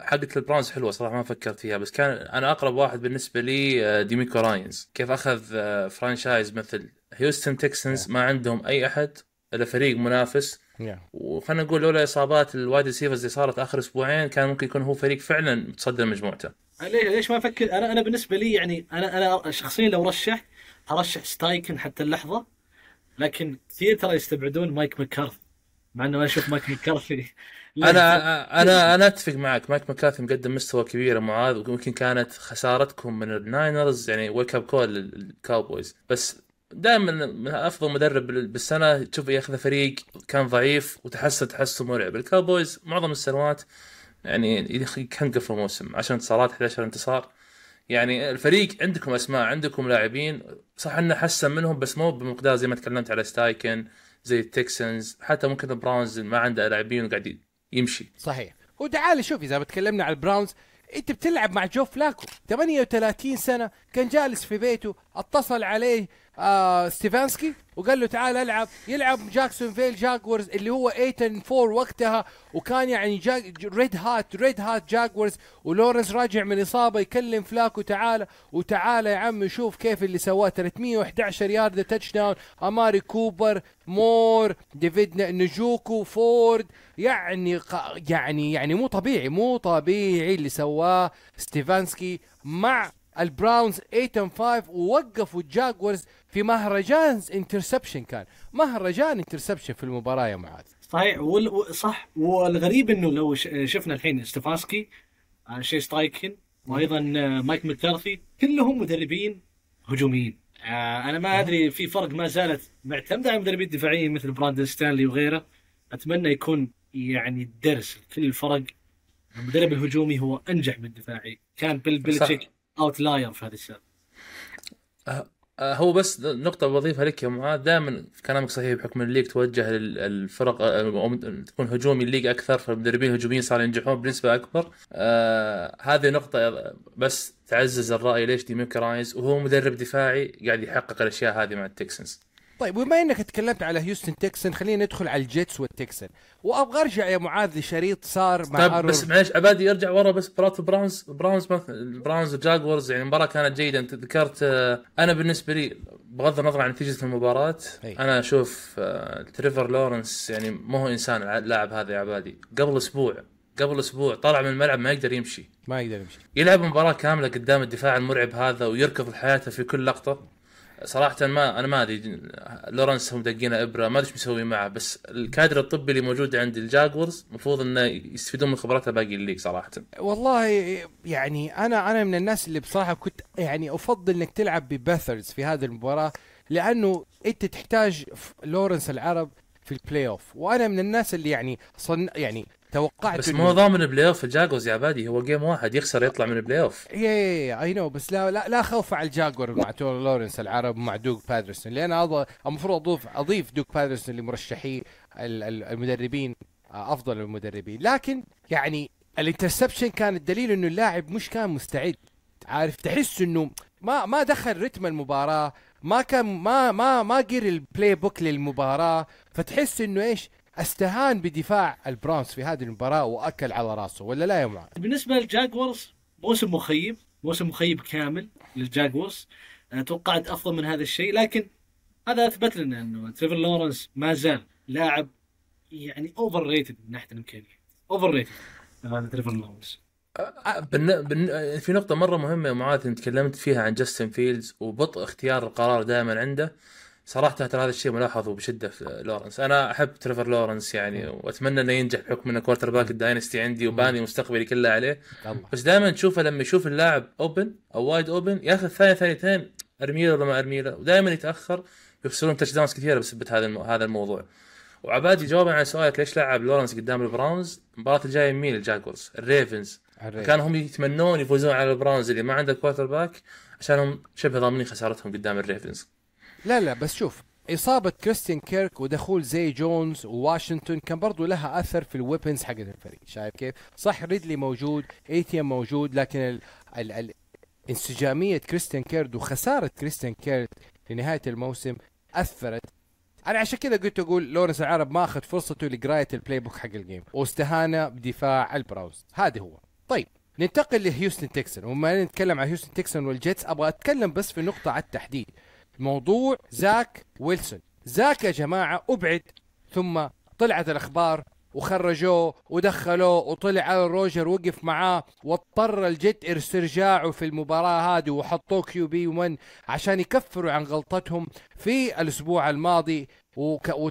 حقة ال Browns حلوة صراحة ما فكرت فيها بس كان أنا أقرب واحد بالنسبة لي آه، ديميكو راينز. كيف أخذ آه، franchise مثل؟ Houston Texans ما عندهم أي أحد. الا فريق منافس. Yeah. وخلينا نقول لولا إصابات ال wide receivers اللي صارت آخر أسبوعين كان ممكن يكون هو فريق فعلا متصدر مجموعته. ليش ليش ما أفكر؟ أنا أنا بالنسبة لي يعني أنا أنا شخصيا لو رشحت أرشح ستايكن حتى اللحظة. لكن كثير ترى يستبعدون مايك مكارثي مع إنه أنا أشوف مايك مكارثي أنا أنا أنا أتفق معك. مايك مكارثي مقدم مستوى كبير يا معاذ ويمكن كانت خسارتكم من ال Niners يعني wake up call لل Cowboys بس دائما من أفضل مدرب بالسنة تشوف ياخذ فريق كان ضعيف وتحسن تحسن مرعب. ال Cowboys معظم السنوات يعني ينقف الموسم 10 انتصارات 11 انتصار. يعني الفريق عندكم أسماء عندكم لاعبين. صح إنه حسن منهم بس مو بمقدار زي ما تكلمت على ستايكن زي ال Texans. حتى ممكن ال Browns ما عنده لاعبين وقاعد يمشي. صحيح. وتعال شوف إذا بتكلمنا على ال Browns أنت بتلعب مع جو فلاكو 38 سنة كان جالس في بيته اتصل عليه آه ستيفانسكي وقال له تعال ألعب. يلعب Jacksonville Jaguars اللي هو 8 4 وقتها وكان يعني red hot red hot Jaguars ولورنس راجع من إصابة يكلم فلاكو تعال وتعال يا عم شوف كيف اللي سواه. 311 yard touchdown أماري كوبر مور ديفيد نجوكو فورد. يعني يعني يعني مو طبيعي مو طبيعي اللي سواه ستيفانسكي مع ال Browns 8 5 ووقفوا ال Jaguars في مهرجان interception كان. مهرجان interception في المباراة يا معاذ. صحيح وال... صح. والغريب إنه لو ش... شفنا الحين ستيفانسكي آه، شي ستايكن وأيضا آه، مايك مكارثي كلهم مدربين هجوميين. آه، أنا ما أدري في فرق ما زالت معتمدة على مدربين دفاعيين مثل براندن ستانلي وغيره. أتمنى يكون يعني الدرس لكل الفرق. المدرب الهجومي هو أنجح من الدفاعي. كان بيل بيلتشيك outlier في هذه السنة آه، هو بس نقطة بضيفها لك يا معاذ. دائما كلامك صحيح بحكم ال league توجه للفرق آه، تكون هجومي ال league أكثر فالمدربين الهجوميين صاروا ينجحون بنسبة أكبر. آه هذه نقطة بس تعزز الرأي ليش ديميكو راينز؟ وهو مدرب دفاعي قاعد يحقق الأشياء هذه مع ال Texans. طيب بما إنك تكلمت على Houston Texans خلينا ندخل على ال Jets وال Texans. وأبغى أرجع يا معاذ لشريط صار مع طيب بس معلش عبادي يرجع ورا بس مباراة ال Browns Browns ال Browns وال Jaguars يعني المباراة كانت جيدة. أنت ذكرت آه، أنا بالنسبة لي بغض النظر عن نتيجة المباراة أي. أنا أشوف آه، تريفر لورنس يعني مو هو إنسان اللاعب هذا يا عبادي قبل أسبوع قبل أسبوع طلع من الملعب ما يقدر يمشي. ما يقدر يمشي. يلعب مباراة كاملة قدام الدفاع المرعب هذا ويركض حياته في كل لقطة. صراحة ما أنا ما أدري لورنس هم دقينا إبرة ما أدري إيش مسوي معه بس الكادر الطبي اللي موجود عند الجاكورز المفروض إنه يستفيدون من خبراتها باقي الليج صراحة. والله يعني أنا أنا من الناس اللي بصراحة كنت يعني أفضل إنك تلعب بباثرز في هذه المباراة لأنه أنت تحتاج لورنس العرب في البلاي اوف وأنا من الناس اللي يعني صن يعني توقعت بس مو ضامن البلاي أوف الجاكوز يا عبادي هو جيم واحد يخسر يطلع من البلاي أوف. يا اي نو بس لا لا, لا خوف على الجاكور مع تور لورنس العرب مع دوك بادرسون لأن المفروض أضيف أضيف دوك بادرسون لمرشحي ال- ال- المدربين آه، أفضل المدربين. لكن يعني ال interception كان الدليل إنه اللاعب مش كان مستعد. عارف تحس إنه ما ما دخل رتم المباراة ما كان ما ما ما قري ال playbook للمباراة فتحس إنه إيش؟ أستهان بدفاع ال Browns في هذه المباراة وأكل على راسه ولا لا يا معاذ؟ بالنسبة لل Jaguars موسم مخيب موسم مخيب كامل لل Jaguars. توقعت أفضل من هذا الشيء لكن هذا أثبت لنا إنه تريفر لورنس ما زال لاعب يعني overrated من ناحية الامكانيات اوفر ريتد هذا تريفر لورنس. بالن... بالن... في نقطة مرة مهمة يا معاذ تكلمت فيها عن جاستن فيلدز وبطء اختيار القرار دائما عنده. صراحة ترى هذا الشيء ملاحظه بشدة في لورنس. أنا أحب تريفر لورنس يعني وأتمنى إنه ينجح بحكم إنه quarterback ال dynasty عندي وباني مستقبلي كله عليه. بس دائما تشوفه لما يشوف اللاعب open أو wide open ياخذ ثانية ثانيتين ارمي له ولا ما ارمي له ودائما يتأخر يخسرون touchdowns كثيرة بسبب هذا الم... هذا الموضوع. وعبادي جوابا على سؤالك ليش لعب لورنس قدام ال Browns؟ المباراة الجاية مين؟ ال Jaguars. ال Ravens. الريف. كانوا هم يتمنون يفوزون على ال Browns اللي ما عنده quarterback عشان هم شبه ضامنين خسارتهم قدام ال Ravens. لا لا بس شوف إصابة كريستيان كيرك ودخول زي جونز وواشنطن كان برضو لها أثر في ال weapons حق الفريق شايف كيف؟ صح ريدلي موجود ايتيان موجود لكن ال ال ال انسجامية كريستيان كيرك وخسارة كريستيان كيرك في نهاية الموسم أثرت. أنا عشان كذا قلت أقول لورنس العرب ما أخذ فرصته لقراية ال playbook حق ال game واستهان بدفاع البراونز. هذا هو. طيب ننتقل لهيوستن تكسنز. وما نتكلم عن هيوستن تكسنز والجيتس أبغى أتكلم بس في نقطة على التحديد. موضوع زاك ويلسون زاك يا جماعة أبعد ثم طلعت الأخبار وخرجوه ودخلوه وطلع على روجر وقف معاه واضطر الجيت استرجاعه في المباراة هذه وحطوه QB 1 عشان يكفروا عن غلطتهم في الأسبوع الماضي.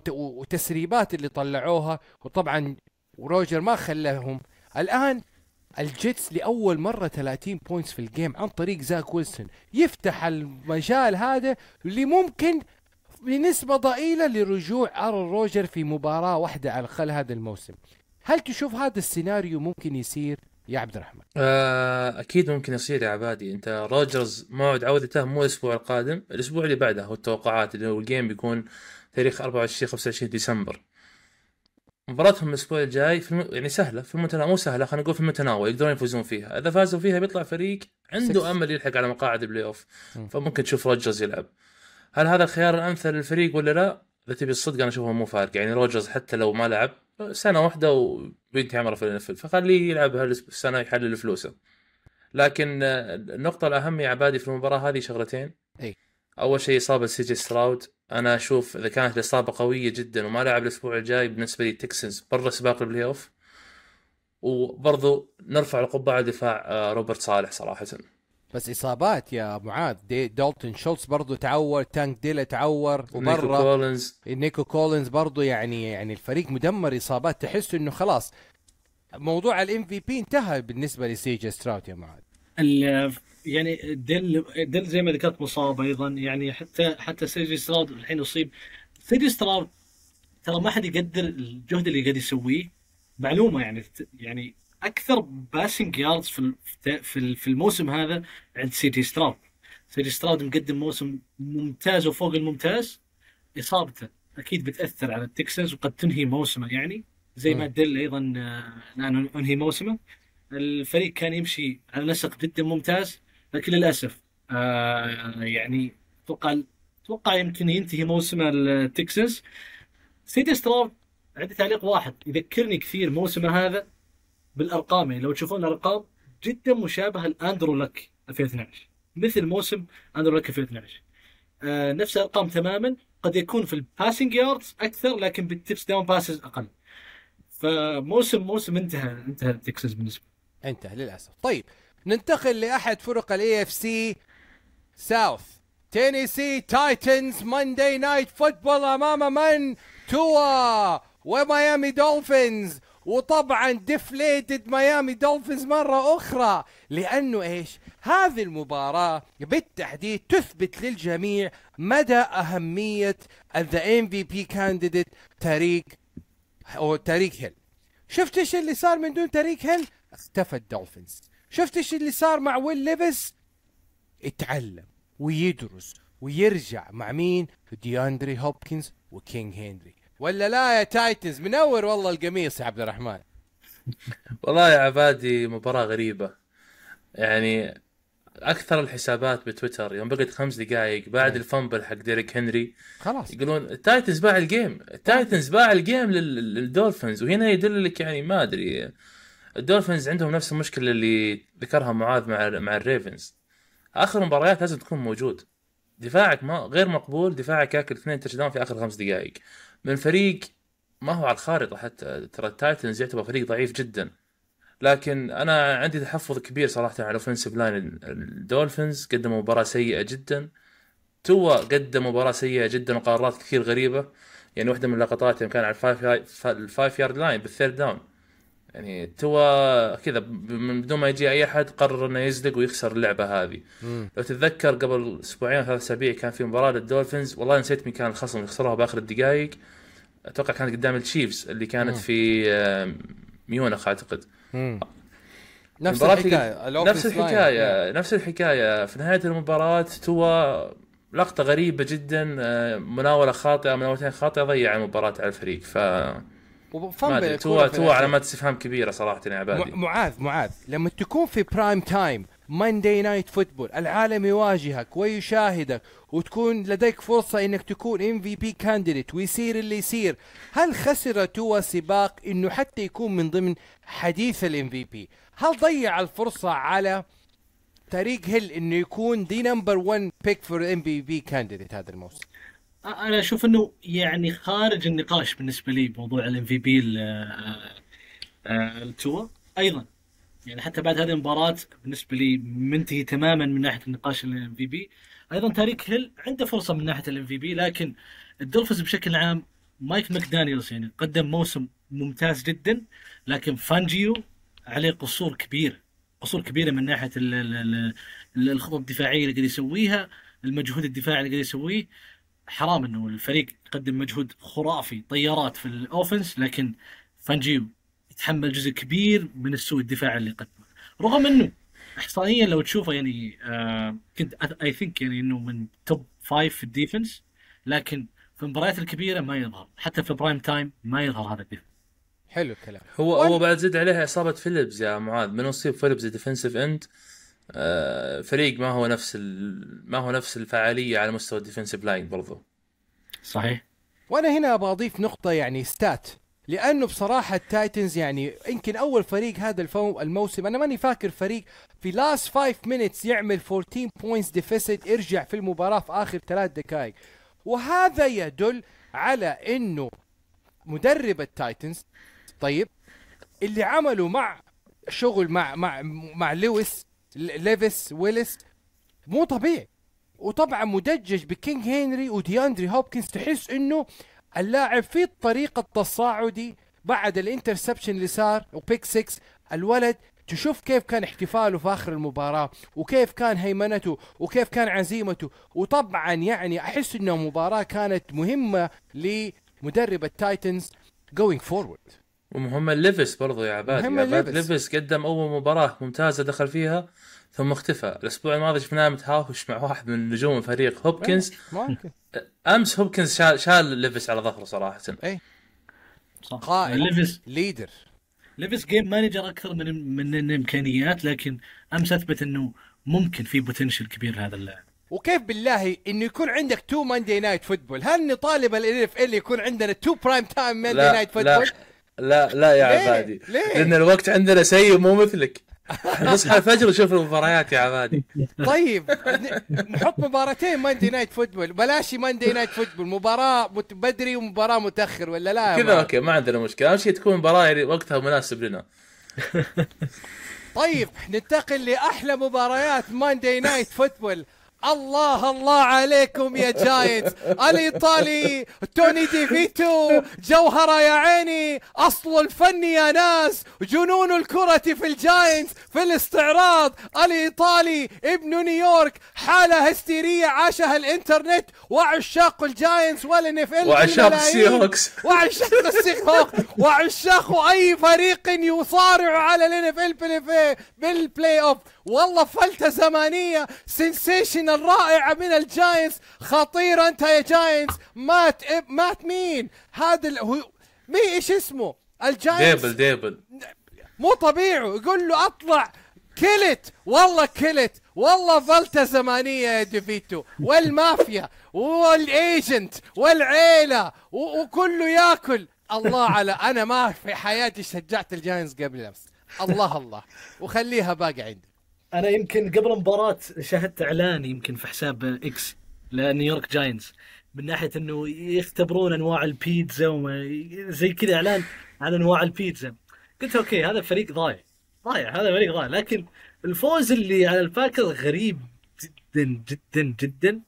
وتسريبات اللي طلعوها وطبعا روجر ما خلاهم الآن الجيتس لأول مرة 30 points في ال game عن طريق زاك ويلسون. يفتح المجال هذا اللي ممكن بنسبة ضئيلة لرجوع آرون روجر في مباراة واحدة على الأقل هذا الموسم. هل تشوف هذا السيناريو ممكن يصير؟ يا عبد الرحمن؟ آه، أكيد ممكن يصير يا عبادي. أنت روجرز موعد عودته مو الأسبوع القادم الأسبوع اللي بعده. هو التوقعات اللي هو ال game بيكون تاريخ 24 25 ديسمبر. مباراتهم الأسبوع الجاي في الم... يعني سهلة في المتناول مو سهلة خلينا نقول في المتناول يقدرون يفوزون فيها إذا فازوا فيها بيطلع فريق عنده Six. أمل يلحق على مقاعد ال playoff مم. فممكن تشوف روجرز يلعب هل هذا الخيار الأمثل للفريق ولا لا؟ إذا تبي الصدق أنا أشوفه مو فارق يعني روجرز حتى لو ما لعب سنة واحدة وبينتهي عمره في ال NFL فخليه يلعب هالسنه يحلل فلوسه لكن النقطة الأهم يا عبادي في المباراة هذه شغلتين أي. أول شيء إصابة سي جي ستراود أنا أشوف إذا كانت الإصابة قوية جدا وما لعب الأسبوع الجاي بالنسبة لي تكسنز برا سباق ال playoff وبرضو نرفع القبعة دفاع آه، روبرت صالح صراحة. بس إصابات يا معاذ دي دالتون شولتز برضو تعور تانك ديل تعور نيكو وبرا كولينز. نيكو كولينز برضو يعني يعني الفريق مدمر إصابات تحس إنه خلاص موضوع ال MVP انتهى بالنسبة لسي جي ستراود يا معاذ يعني ديل ديل زي ما ذكرت مصاب أيضا يعني حتى حتى سيجي ستراود الحين اصيب سيجي ستراود ترى ما حد يقدر الجهد اللي قاعد يسويه. معلومة يعني يعني أكثر passing yards في في ال- في الموسم هذا عند سيجي ستراود سيجي ستراود مقدم موسم ممتاز وفوق الممتاز. إصابته أكيد بتأثر على التكسنز وقد تنهي موسمه يعني. زي ما. ديل أيضا آه، الآن أنهي موسمه. الفريق كان يمشي على نسق جدا ممتاز لكن للأسف آه يعني أتوقع أتوقع يمكن ينتهي موسم التكسنز. سي جي ستراود عندي تعليق واحد يذكرني كثير موسمه هذا بالأرقام يعني لو تشوفون الأرقام جدا مشابهة لأندرو لك 2012 مثل موسم أندرو لك 2012 آه نفس الأرقام تماما قد يكون في ال passing yards أكثر لكن بال touchdown passes أقل. فموسم موسم انتهى انتهى التكسنز بالنسبة انتهى للأسف. طيب ننتقل لأحد فرق ال AFC South تينيسي تايتنز Monday Night Football أمام من؟ توا وميامي دولفينز وطبعا deflated ميامي دولفينز مرة أخرى. لأنه إيش؟ هذه المباراة بالتحديد تثبت للجميع مدى أهمية the MVP candidate تاريك أو تايريك هيل. شفت إيش اللي صار من دون تايريك هيل؟ اختفى الدولفينز. شفت إيش اللي صار مع ويل ليفيس؟ اتعلم ويدرس ويرجع مع مين؟ دياندري هوبكنز وكينج هنري. ولا لا يا تايتنز؟ منور والله القميص يا عبد الرحمن. والله يا عبادي مباراة غريبة. يعني أكثر الحسابات بتويتر يوم بقت خمس دقائق بعد أي. ال fumble حق ديريك هنري خلاص. يقولون التايتنز باع ال game التايتنز باع ال game لل- للدولفينز وهنا يدل لك يعني ما أدري الدولفينز عندهم نفس المشكلة اللي ذكرها معاذ مع مع الريفنز. آخر مباريات لازم تكون موجود. دفاعك ما غير مقبول دفاعك ياكل اثنين touchdown في آخر خمس دقائق. من فريق ما هو على الخارطة حتى ترى التايتنز يعتبر فريق ضعيف جدا. لكن أنا عندي تحفظ كبير صراحة على ال offensive line الدولفينز. قدموا مباراة سيئة جدا. توا قدم مباراة سيئة جدا وقرارات كثير غريبة. يعني واحدة من اللقطات يوم كان على ال five yard line بال third down يعني توا كذا بدون ما يجي أي أحد قرر إنه يزلق ويخسر اللعبة هذه. لو تتذكر قبل أسبوعين ثلاث أسابيع كان في مباراة للدولفينز والله نسيت مين كان الخصم اللي خسروها بآخر الدقائق أتوقع كانت قدام التشيفز اللي كانت في آه، ميونخ أعتقد. مم. نفس الحكاية نفس. الحكاية نفس الحكاية. في نهاية المباراة توا لقطة غريبة جدا آه، مناولة خاطئة مناولتين خاطئة ضيع المباراه على الفريق. ف توا في توا الأخير. علامات استفهام كبيرة صراحة يا عبادي. مع- معاذ معاذ. لما تكون في prime time Monday Night Football العالم يواجهك ويشاهدك وتكون لديك فرصة إنك تكون MVP candidate ويصير اللي يصير هل خسر توا سباق إنه حتى يكون من ضمن حديث ال MVP هل ضيع الفرصة على تايريك هيل إنه يكون the number 1 pick for MVP candidate هذا الموسم؟ أنا أشوف إنه يعني خارج النقاش بالنسبة لي موضوع ال MVP لتوا أيضا يعني حتى بعد هذه المباراة بالنسبة لي منتهي تماما من ناحية النقاش ال MVP أيضا تايريك هيل عنده فرصة من ناحية ال MVP لكن الدولفينز بشكل عام مايك ماكدانيلز يعني قدم موسم ممتاز جدا لكن فانجيو عليه قصور كبير قصور كبيرة من ناحية ال- ال- ال- الخطط الدفاعية اللي قاعد يسويها المجهود الدفاعي اللي قاعد يسويه. حرام إنه الفريق يقدم مجهود خرافي طيارات في ال offense لكن فانجيو يتحمل جزء كبير من السوء الدفاعي اللي قدمه. رغم إنه احصائيا لو تشوفه يعني آه كنت I think يعني إنه من top five في ال defense لكن في المباريات الكبيرة ما يظهر. حتى في prime time ما يظهر هذا ال defense حلو الكلام. هو وال- هو بعد زد عليها إصابة فيليبز يا معاذ. من يصيب فيليبز defensive end آه فريق ما هو نفس ال... ما هو نفس الفعالية على مستوى ال defensive line برضو. صحيح. وأنا هنا أبغى أضيف نقطة يعني stat لأنه بصراحة التايتنز يعني يمكن أول فريق هذا الفو الموسم أنا ماني فاكر فريق في last 5 minutes يعمل 14 points deficit يرجع في المباراة في آخر ثلاث دقائق. وهذا يدل على إنه مدرب التايتنز طيب اللي عمله مع شغل مع مع مع لويس ليفيس ويلس مو طبيعي. وطبعا مدجج ب King هنري ودياندري هوبكنز تحس إنه اللاعب في الطريقة التصاعدي بعد ال interception اللي صار و pick 6 الولد تشوف كيف كان احتفاله في آخر المباراة وكيف كان هيمنته وكيف كان عزيمته. وطبعا يعني أحس إنه مباراة كانت مهمة لمدرب التايتنز going forward. ومهم ليفيس برضو يا عبادي مهم يا عبادي ليفيس. ليفيس قدم أول مباراة ممتازة دخل فيها ثم اختفى. الأسبوع الماضي شفناه متهاوش مع واحد من نجوم الفريق هوبكنز. ممكن أمس هوبكنز شال, شال ليفيس على ظهره صراحة. صح. قائد ليفيس leader. ليفيس game manager أكثر من من الامكانيات لكن أمس أثبت إنه ممكن في potential كبير لهذا اللاعب. وكيف بالله انه يكون عندك two Monday Night Football هل نطالب ال NFL يكون عندنا two prime time Monday night لا football لا. لا يا ليه؟ عبادي. ليه؟ لأن الوقت عندنا سيء مو مثلك. نصحى الفجر ونشوف المباريات يا عبادي. طيب نحط مباراتين Monday Night Football بلاش Monday Night Football مباراة مت- بدري ومباراة متأخر ولا لا يا كذا؟ okay ما عندنا مشكلة. أهم شيء تكون مباراة يعني وقتها مناسب لنا. طيب ننتقل لأحلى مباريات Monday Night Football الله الله عليكم يا جاينتس الإيطالي تومي دي فيتو جوهرة يا عيني أصل الفن يا ناس جنون الكرة في الجاينتس في الاستعراض. الإيطالي ابن نيويورك حالة هستيرية عاشها الإنترنت وعشاق الجاينتس وال NFL وعشاق السي هوكس وعشاق السي هوك وعشاق أي فريق يصارع على ال NFL بال playoff والله فلتة زمانية. sensational رائعة من الجاينتس خطيرة أنت يا جاينتس مات إب مات مين؟ هذا ال- هو مين إيش اسمه؟ الجاينتس ديبل ديبل. مو طبيعي. يقول له أطلع. كلت والله كلت والله فلتة زمانية يا ديفيتو. والمافيا. وال agent والعيلة. و- وكله ياكل. الله على أنا ما في حياتي شجعت الجاينتس قبل أمس. الله الله. وخليها باقي عندي. أنا يمكن قبل المباراة شاهدت إعلان يمكن في حساب إكس لنيويورك جاينتس من ناحية إنه يختبرون أنواع البيتزا وما زي كذا إعلان عن أنواع البيتزا. قلت okay هذا فريق ضايع ضايع هذا فريق ضايع. لكن الفوز اللي على الباكرز غريب جدا جدا جدا.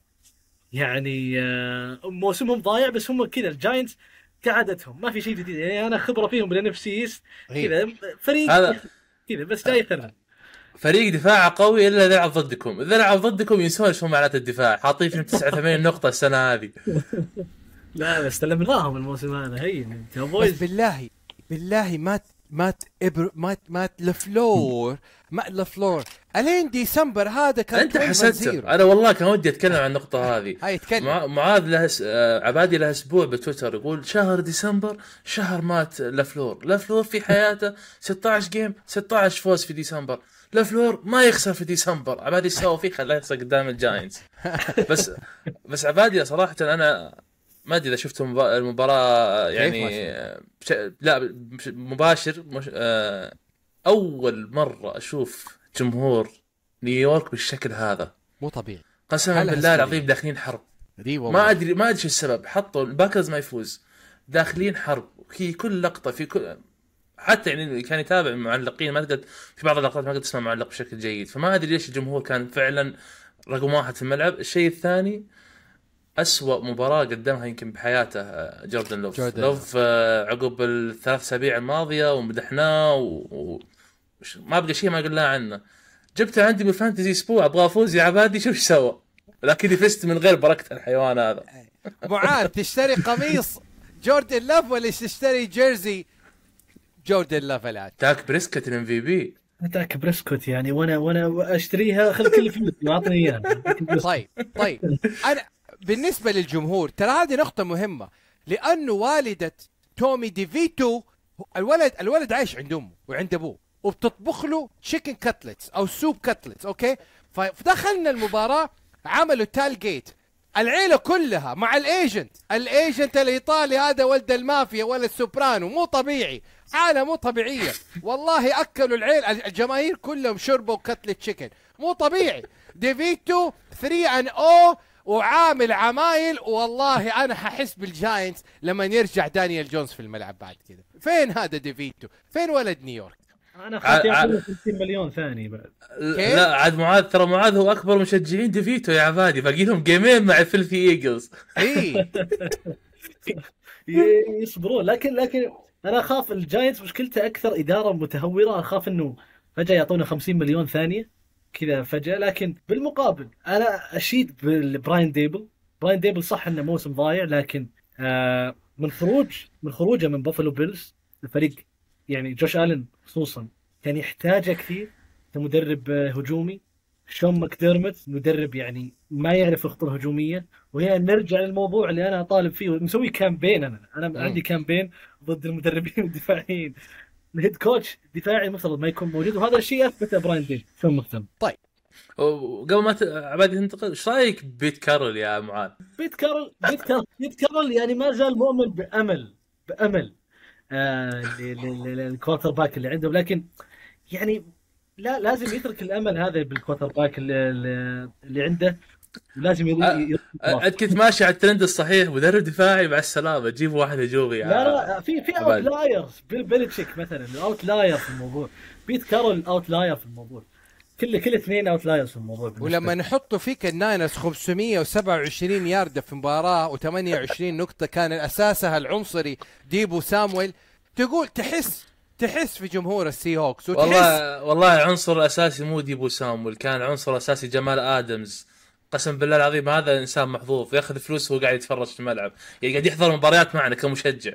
يعني آه، موسمهم ضايع بس هم كذا الجاينتس كعادتهم ما في شيء جديد. يعني أنا خبرة فيهم بال NFC كذا فريق هذا- كذا بس جاي يخرب فريق دفاعه قوي إلا اذا لعب ضدكم، اذا لعب ضدكم ينسون شو معناته الدفاع، حاطين فيهم 89 نقطة السنة هذه. لا بس استلمناهم الموسم هذا هين بس بالله بالله مات مات إبر مات مات لفلور مات لفلور. الين ديسمبر هذا كان أنت 12 حسدت zero. أنا والله كان ودي أتكلم عن النقطة هذه. هاي يتكلم. مع- معاذ له س- آه، عبادي له أسبوع بتويتر يقول شهر ديسمبر شهر مات لفلور، لفلور في حياته. 16 game 16 فوز في ديسمبر، لفلور ما يخسر في ديسمبر، عبادي إيش سوى فيه خلاه يخسر قدام الجاينتس. بس بس عبادي صراحة أنا ما أدري إذا شفتوا المبا- المباراة يعني بش... لا مش- مباشر مش... آه، أول مرة أشوف جمهور نيويورك بالشكل هذا. مو طبيعي. قسما بالله. العظيم داخلين حرب. ما أدري ما أدري شو السبب. حطوا الباكرز ما يفوز. داخلين حرب. في كل لقطة في كل حتى يعني اللي كان يتابع المعلقين ما تقدر في بعض اللقطات ما تقدر تسمع معلق بشكل جيد. فما أدري ليش الجمهور كان فعلا رقم واحد في الملعب. الشيء الثاني أسوأ مباراة قدمها يمكن بحياته آه، جوردن لوف. جوردن. لوف آه، عقب الثلاث أسابيع الماضية ومدحناه و... ما بقى شيء ما قلناه عنه. جبته عندي بالفانتزي أسبوع أبغى أفوز يا عبادي شوف إيش سوى؟ لكني فزت من غير بركة الحيوان هذا. معاذ تشتري قميص جوردن لاف ولا تشتري jersey جوردن لاف الان داك بريسكت ال MVP. داك بريسكوت يعني وأنا وأنا أشتريها خذ كل فلوسي واعطني إياها. طيب طيب. أنا بالنسبة للجمهور ترى هذه نقطة مهمة. لأنه والدة تومي ديفيتو الولد الولد عايش عند أمه وعند أبوه وبتطبخ له chicken cutlets أو soup cutlets okay؟ فدخلنا المباراة عملوا tailgate العيلة كلها مع ال agent ال agent الإيطالي هذا ولد المافيا ولا السوبرانو. مو طبيعي. حالة مو طبيعية. والله أكلوا العيل. الجماهير كلهم شربوا cutlet chicken مو طبيعي. ديفيتو 3 and 0 وعامل عمايل. والله أنا ححس بال Giants لما يرجع دانيال جونز في الملعب بعد كذا. فين هذا ديفيتو فين ولد نيويورك؟ أنا اخذت ع- يعطيني 50 مليون ثاني بعد؟ لا عاد معاذ ترى معاذ هو أكبر مشجعين ديفيتو يا عبادي. باقي لهم جيمين مع ال filthy Eagles. إي. يصبرون. لكن لكن أنا أخاف ال Giants مشكلته أكثر إدارة متهورة. أخاف إنه فجأة يعطونا 50 مليون ثانية كذا فجأة. لكن بالمقابل أنا أشيد بالبراين ديبل. براين ديبل صح إنه موسم ضايع لكن آه من خروج من خروجه من Buffalo Bills الفريق يعني جوش آلن خصوصا. كان يحتاجه كثير كمدرب هجومي. شون ماكديرمت مدرب يعني ما يعرف الخطة الهجومية. وهنا نرجع للموضوع اللي أنا طالب فيه. مسوي campaign أنا. أنا مم. عندي campaign ضد المدربين الدفاعيين. ال head coach دفاعي المفترض ما يكون موجود. وهذا الشيء اثبته براين ديبل. شون مهتم وقبل ما ت... عبادي تنتقل إيش رأيك بيت كارول يا معاذ؟ بيت كارل بيت كارل بيت كارل يعني ما زال مؤمن بأمل. بأمل. آه لل quarterback اللي عندهم. لكن يعني لا لازم يترك الأمل هذا بال quarterback اللي, عنده. آه، يض- انت كنت ماشي على الترند الصحيح مدرب دفاعي مع السلامة. جيب واحد هجومي لا لا في في outliers بيل بيلتشيك مثلا ال outlier في الموضوع. بيت كارول outlier في الموضوع. كل كل اثنين outliers في الموضوع بالنسبة ولما. نحطوا فيك ال Niners 527 ياردة في مباراة و28 نقطة كان اساسها العنصر ديبو سامويل. تقول تحس تحس في جمهور ال Seahawks وتحس والله والله العنصر الاساسي مو ديبو سامويل كان عنصر أساسي جمال آدمز. قسم بالله العظيم هذا إنسان محظوظ ياخذ فلوس وهو قاعد يتفرج في الملعب يعني قاعد يحضر مباريات معنا كمشجع.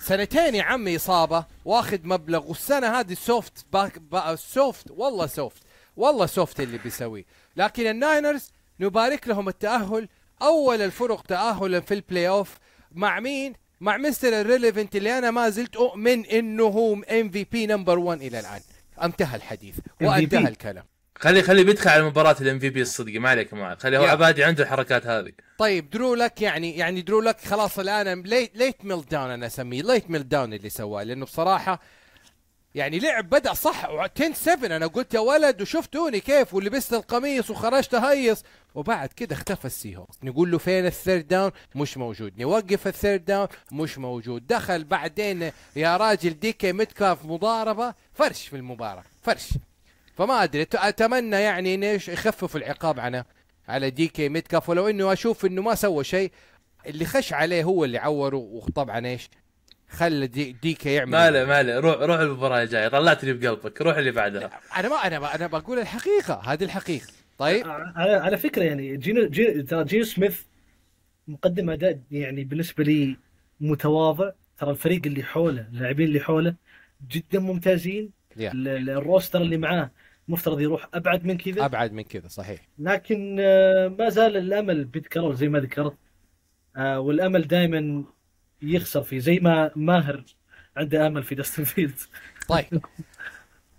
سنتين يا عمي إصابة واخذ مبلغ والسنة هذه soft باك با soft والله soft والله soft اللي بيسويه. لكن ال Niners نبارك لهم التأهل أول الفرق تأهلا في ال playoff مع مين؟ مع Mr. Irrelevant اللي أنا ما زلت أؤمن إنه هو MVP number 1 إلى الآن. انتهى الحديث. وانتهى. الكلام. خلي خلي بيدخل على مباراة ال MVP الصدقي ما عليك معاذ خلي هو يا. عبادي عنده الحركات هذه. طيب درو لك يعني يعني درو لك خلاص الآن late late meltdown أنا أسميه. late meltdown اللي سواه. لأنه بصراحة يعني لعب بدأ صح 10 7 أنا قلت يا ولد وشفتوني كيف ولبست القميص وخرجت اهيص وبعد كده اختفى ال Seahawks نقول له فين ال third down؟ مش موجود. نوقف ال third down؟ مش موجود. دخل بعدين يا راجل دي كي متكاف مضاربة. فرش في المباراة. فرش. فما أدري. أتمنى يعني إيش يخففوا العقاب على على دي كي ميتكاف. ولو إنه أشوف إنه ما سوى شيء اللي خش عليه هو اللي عوره. وطبعا إيش؟ خلى دي, دي كي يعمل ما عليه ما عليه روح روح المباراة الجاية. طلعتني بقلبك. روح اللي بعدها. أنا ما أنا أنا بقول الحقيقة. هذه الحقيقة. طيب؟ على على فكرة يعني جينو جي ترى جينو سميث مقدم أداء يعني بالنسبة لي متواضع. ترى الفريق اللي حوله اللاعبين اللي حوله جدا ممتازين. Yeah. ال roster اللي معاه مفترض يروح أبعد من كذا. أبعد من كذا صحيح. لكن آه، ما زال الأمل بيتكرر زي ما ذكرت. آه، والأمل دائما يخسر فيه زي ما ماهر عنده أمل في جاستن فيلدز طيب.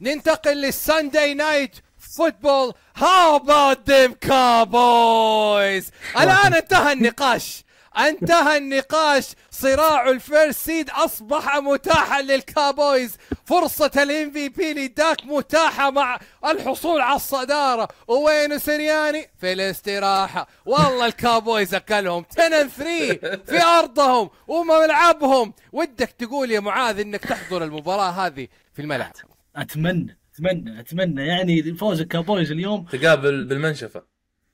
ننتقل لل Sunday Night Football. How about them Cowboys الآن انتهى النقاش. انتهى النقاش. صراع ال first seed أصبح متاحا لل Cowboys. فرصة ال MVP لداك متاحة مع الحصول على الصدارة. وين سرياني في الاستراحة. والله ال Cowboys أكلهم. 10 3 في أرضهم وملعبهم ودك تقول يا معاذ إنك تحضر المباراة هذه في الملعب. أتمنى أتمنى أتمنى. يعني فوز ال Cowboys اليوم. تقابل بالمنشفة.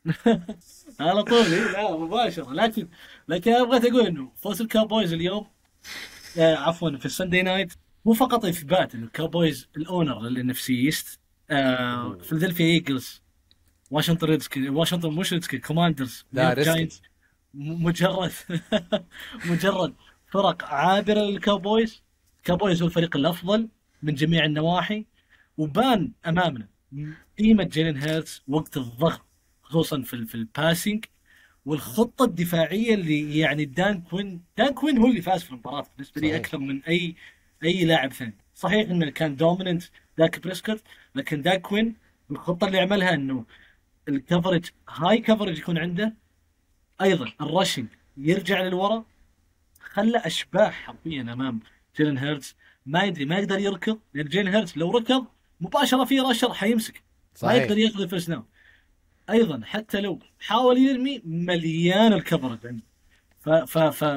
على طول لا مباشرة. لكن لكن أنا بغيت أقول إنه فوز ال Cowboys اليوم آه عفوا في ال Sunday Night مو فقط اثبات إنه ال Cowboys ال owner لل NFC East آه Philadelphia Eagles Washington Redskins Washington مش Redskins Commanders لا،. Giants مجرد مجرد فرق عابرة لل Cowboys ال Cowboys هو الفريق الأفضل من جميع النواحي وبان أمامنا قيمة جيلين هيرتز وقت الضغط خصوصا في في ال passing والخطة الدفاعية اللي يعني دان كوين دان كوين هو اللي فاز في المباراة بالنسبة لي. أكثر من أي أي لاعب ثاني. صحيح إنه كان dominant داك بريسكوت لكن دان كوين الخطة اللي عملها إنه ال coverage high coverage يكون عنده أيضا ال rushing يرجع للورا خلى أشباح حرفيا أمام جيلن هيرتز. ما يدري ما يقدر يركض لأن جيلن هيرتز لو ركض مباشرة في rusher حيمسكه. صحيح. يقدر ياخذ ال first down أيضا حتى لو حاول يرمي مليان ال coverage عنده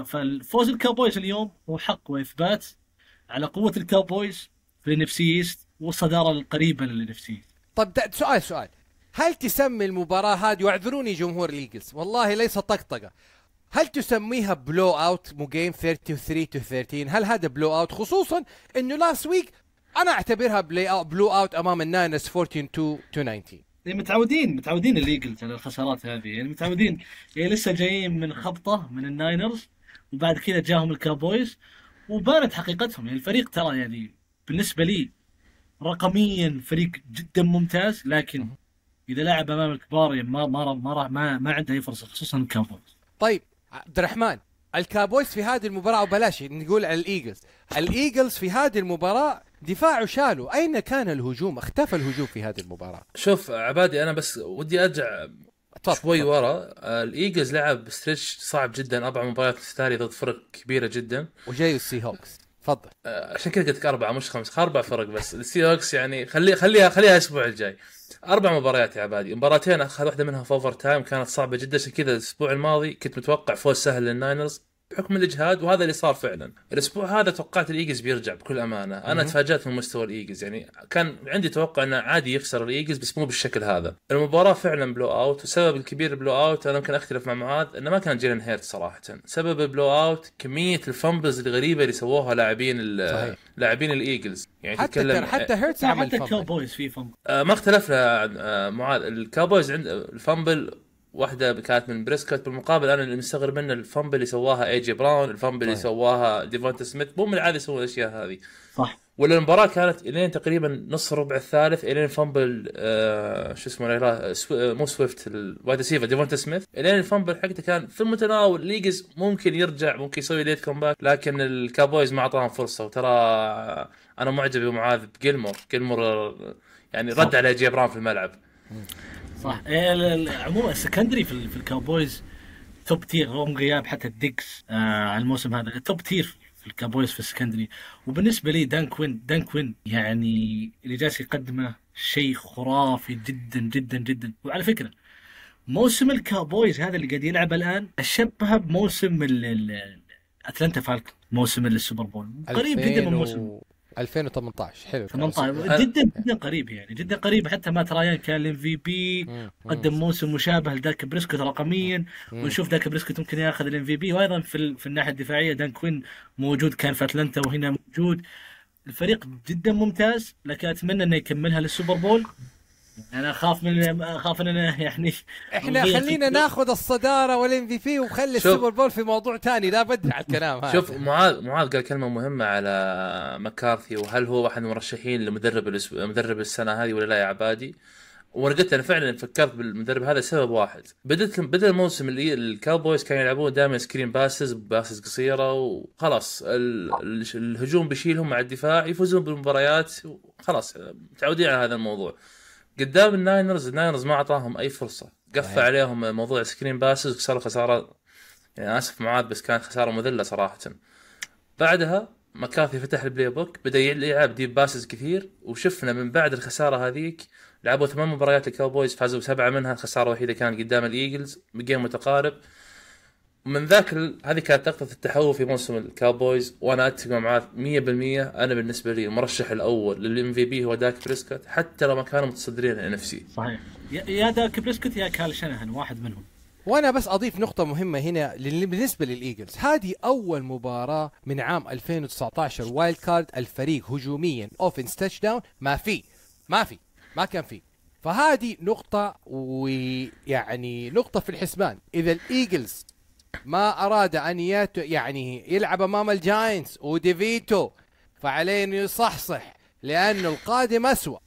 فالفوز ال Cowboys اليوم هو حق وإثبات على قوة ال Cowboys في ال NFC والصدارة القريبة لل N F طيب سؤال سؤال. هل تسمي المباراة هذه واعذروني جمهور الايجلز والله ليس طقطقة. هل تسميها blowout مو game 33 to 13 هل هذا blowout خصوصا إنه last week أنا أعتبرها blowout أمام الناينرز 14 to to 19 يعني متعودين متعودين الإيجلز على الخسارات هذه. يعني متعودين. يعني لسه جايين من خبطة من الناينرز وبعد كذا جاهم الكابويز وبانت حقيقتهم. يعني الفريق ترى يعني بالنسبة لي رقميا فريق جدا ممتاز لكن إذا لعب أمام الكبار يعني ما ما ما ما, ما عنده أي فرصة خصوصا الكابويز طيب عبد الرحمن الكابويز في هذه المباراة وبلاش نقول على الإيجلز. الإيجلز في هذه المباراة دفاعه شالوا أين كان الهجوم؟ اختفى الهجوم في هذه المباراة. شوف عبادي أنا بس ودي أرجع شوي. ورا. الإيجلز لعب stretch صعب جدا أربع مباريات متتاليه ضد فرق كبيرة جدا. وجاي السي هوكس تفضل. آه، عشان كذا قلت لك أربعة مش خمس أربع فرق بس. السي هوكس يعني خلي خليها خليها الأسبوع الجاي. أربع مباريات يا عبادي. مباراتين أخذ واحدة منها في overtime كانت صعبة جدا. عشان كذا الأسبوع الماضي كنت متوقع فوز سهل للناينرز. بحكم الإجهاد وهذا اللي صار فعلا. الأسبوع هذا توقعت الإيجلز بيرجع بكل أمانة. أنا. تفاجأت من مستوى الإيجلز. يعني كان عندي توقع إنه عادي يخسر الإيجلز بس مو بالشكل هذا. المباراة فعلا blowout والسبب الكبير blowout أنا ممكن أختلف مع معاذ إنه ما كان جيلن هيرتس صراحة. سبب ال blowout كمية ال fumbles الغريبة اللي سووها لاعبين. لاعبين الإيجلز. يعني حتى تتكلم حتى هيرتز عمل حتى. الكاوبويز في فم آه، ما اختلفنا آه، معاذ. الكاوبويز عند الفامبل واحدة كانت من بريسكوت. بالمقابل أنا اللي مستغرب منه الفامبل اللي سواها اي جي براون الفامبل اللي. سواها ديفونتا سميث مو من العاده يسوون الأشياء هذه. صح. ولا المباراة كانت إلين تقريبا نص الربع الثالث إلين فامبل آه شو اسمه لا سو آه، مو سويفت الوايد ريسيفر ديفونتا سميث إلين الفامبل حقته كان في المتناول. ليجز ممكن يرجع ممكن يسوي ليت كومباك لكن الكابويز ما أعطاهم فرصة. وترى آه، أنا معجب بمعاذ بجيلمور جيلمور آه، يعني رد على جي براون في الملعب. صح. إيه، عموما ال secondary في, ال- في الكاوبويز top tier رغم غياب حتى ديجز آه على الموسم هذا top tier في الكابويز في ال secondary وبالنسبة لي دان كوين دان كوين يعني اللي جالس يقدمه شيء خرافي جدا جدا جدا. وعلى فكرة موسم الكابويز هذا اللي قاعد يلعب الآن أشبهه بموسم اتلانتا فالكون موسم السوبر بول. قريب جدا من 2000 موسم 2018 حلو 18 جدا جدا قريب يعني. جدا قريب حتى مات رايان كان ال MVP. قدم موسم مشابه لداك بريسكوت رقميا. ونشوف داك بريسكوت ممكن ياخذ ال MVP. وأيضا في ال- في الناحية الدفاعية دان كوين موجود كان في أتلانتا وهنا موجود. الفريق جدا ممتاز لكن أتمنى إنه يكملها للسوبر بول. أنا أخاف من أخاف اننا يعني إحنا خلينا ناخذ الصدارة وال MVP وخلي. السوبر بول في موضوع ثاني لا بدري على الكلام هذا شوف معاذ معاذ قال كلمة مهمة على مكارثي وهل هو واحد من المرشحين لمدرب مدرب السنة هذه ولا لا يا عبادي؟ وأنا قلت أنا فعلا فكرت بالمدرب هذا سبب واحد بدت بدأ الموسم اللي الكاوبويز كانوا يلعبون دائما screen passes passes قصيرة وخلاص ال- ال- الهجوم بيشيلهم مع الدفاع يفوزون بالمباريات خلاص متعودين على هذا الموضوع قدام الناينرز الناينرز ما أعطاهم أي فرصة. صحيح. عليهم موضوع screen passes وصاروا خسارة. يعني آسف معاذ بس كانت خسارة مذلة صراحة. بعدها مكارثي فتح ال playbook بدأ يلعب deep passes كثير وشفنا من بعد الخسارة هذيك لعبوا ثمان مباريات الكاوبويز فازوا سبعه منها الخساره الوحيده كانت قدام الإيجلز ب game متقارب. ومن ذاك ال... هذه كانت نقطة التحول في موسم الكاوبويز وأنا أتفق مع معاذ 100% أنا بالنسبة لي المرشح الأول لل MVP هو داك بريسكوت حتى لو ما كانوا متصدرين ال NFC. صحيح. يا- داك بريسكوت يا كال شنهن واحد منهم. وأنا بس أضيف نقطة مهمة هنا بالنسبة للإيجلز. هذه أول مباراة من عام 2019 wild card الفريق هجوميا offense touchdown ما في ما في ما كان في. فهذه نقطة ويعني نقطة في الحسبان، إذا الإيجلز ما أراد أن يت يعني يلعب أمام الجاينتس وديفيتو فعليه إنه يصحصح لأنه القادم أسوأ.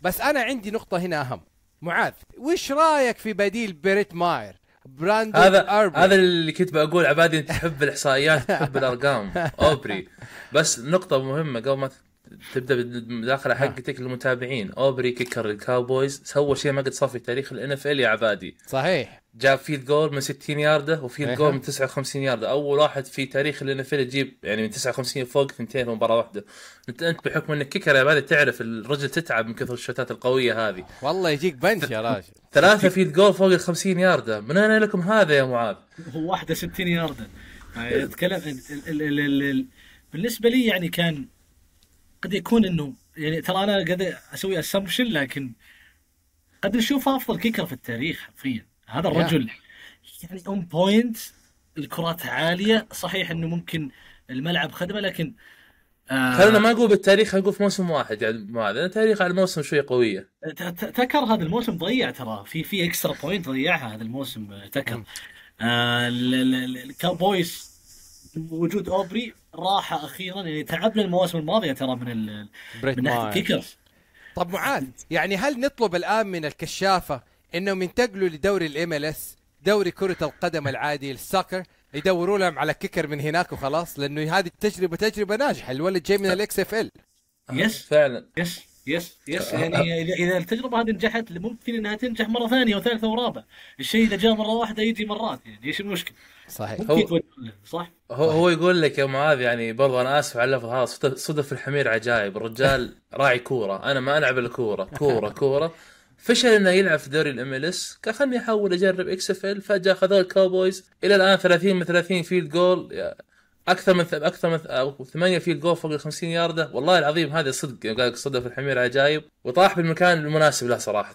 بس أنا عندي نقطة هنا أهم. معاذ، وش رأيك في بديل بريت ماهر؟ براندون هذا أوبري. هذا اللي كنت بقول عبادي أنت تحب الإحصائيات تحب الأرقام أوبري بس نقطة مهمة قبل ما تبدأ بالمداخلة حقتك للمتابعين. اوبري kicker الكاوبويز سوى شيء ما قد صار في تاريخ ال NFL يا عبادي. صحيح. جاب field goal من 60 ياردة و field إيه. جول من 59 ياردة. أول واحد في تاريخ ال NFL يجيب يعني من 59 فوق ثنتين في مباراة واحدة. انت أنت بحكم إنك kicker يا عبادي تعرف الرجل تتعب من كثر الشوتات القوية هذه. والله يجيك punch يا راجل ثلاثة field goal فوق ال 50 ياردة. من أين لكم هذا يا معاذ؟ هو 61 ياردا اتكلم ال- ال- ال- ال- ال- بالنسبة لي يعني كان قد يكون إنه يعني ترى أنا قاعد أسوي assumption لكن قد نشوف أفضل kicker في التاريخ حرفيا. هذا الرجل يعني on point الكرات عالية صحيح إنه ممكن الملعب خدمة لكن آه خلينا ما نقول بالتاريخ نقول في موسم واحد يعني معاذ لأن التاريخ على الموسم شوي قوية. تكر هذا الموسم ضيع ترى في في extra point ضيعها هذا الموسم تكر آه ال- ال- ال- الكاوبويز وجود اوبري راحه أخيرا يعني تعبنا المواسم الماضية ترى من ال- من ناحية ال kickers طب معاذ يعني هل نطلب الآن من الكشافة إنهم ينتقلوا لدوري ال MLS دوري كرة القدم العادي السكر يدوروا لهم على كيكر من هناك وخلاص؟ لأنه هذه التجربه تجربة ناجحة الولد جاي من ال XFL yes. فعلا. yes yes yes. يعني إذا إذا التجربة هذه نجحت ممكن إنها تنجح مرة ثانية وثالثة ورابعه الشيء إذا جاء مرة واحدة يجي مرات يعني إيش المشكلة؟ صحيح. هو- صح؟ هو هو يقول لك يا معاذ يعني برضو أنا آسف على اللفظ هذا صدف- الحمير عجائب الرجال راعي كورة. أنا ما ألعب إلا كورة. كورة كورة. فشل إنه يلعب في دوري ال MLS. قال خلني أحاول أجرب XFL. فجأة خذوا الكاوبويز. إلى الآن 30 من 30 field goal أكثر من أكثر من 8 field goal فوق ال 50 يارده والله العظيم هذا صدق قال لك صدف الحمير عجائب وطاح بالمكان المناسب له صراحة.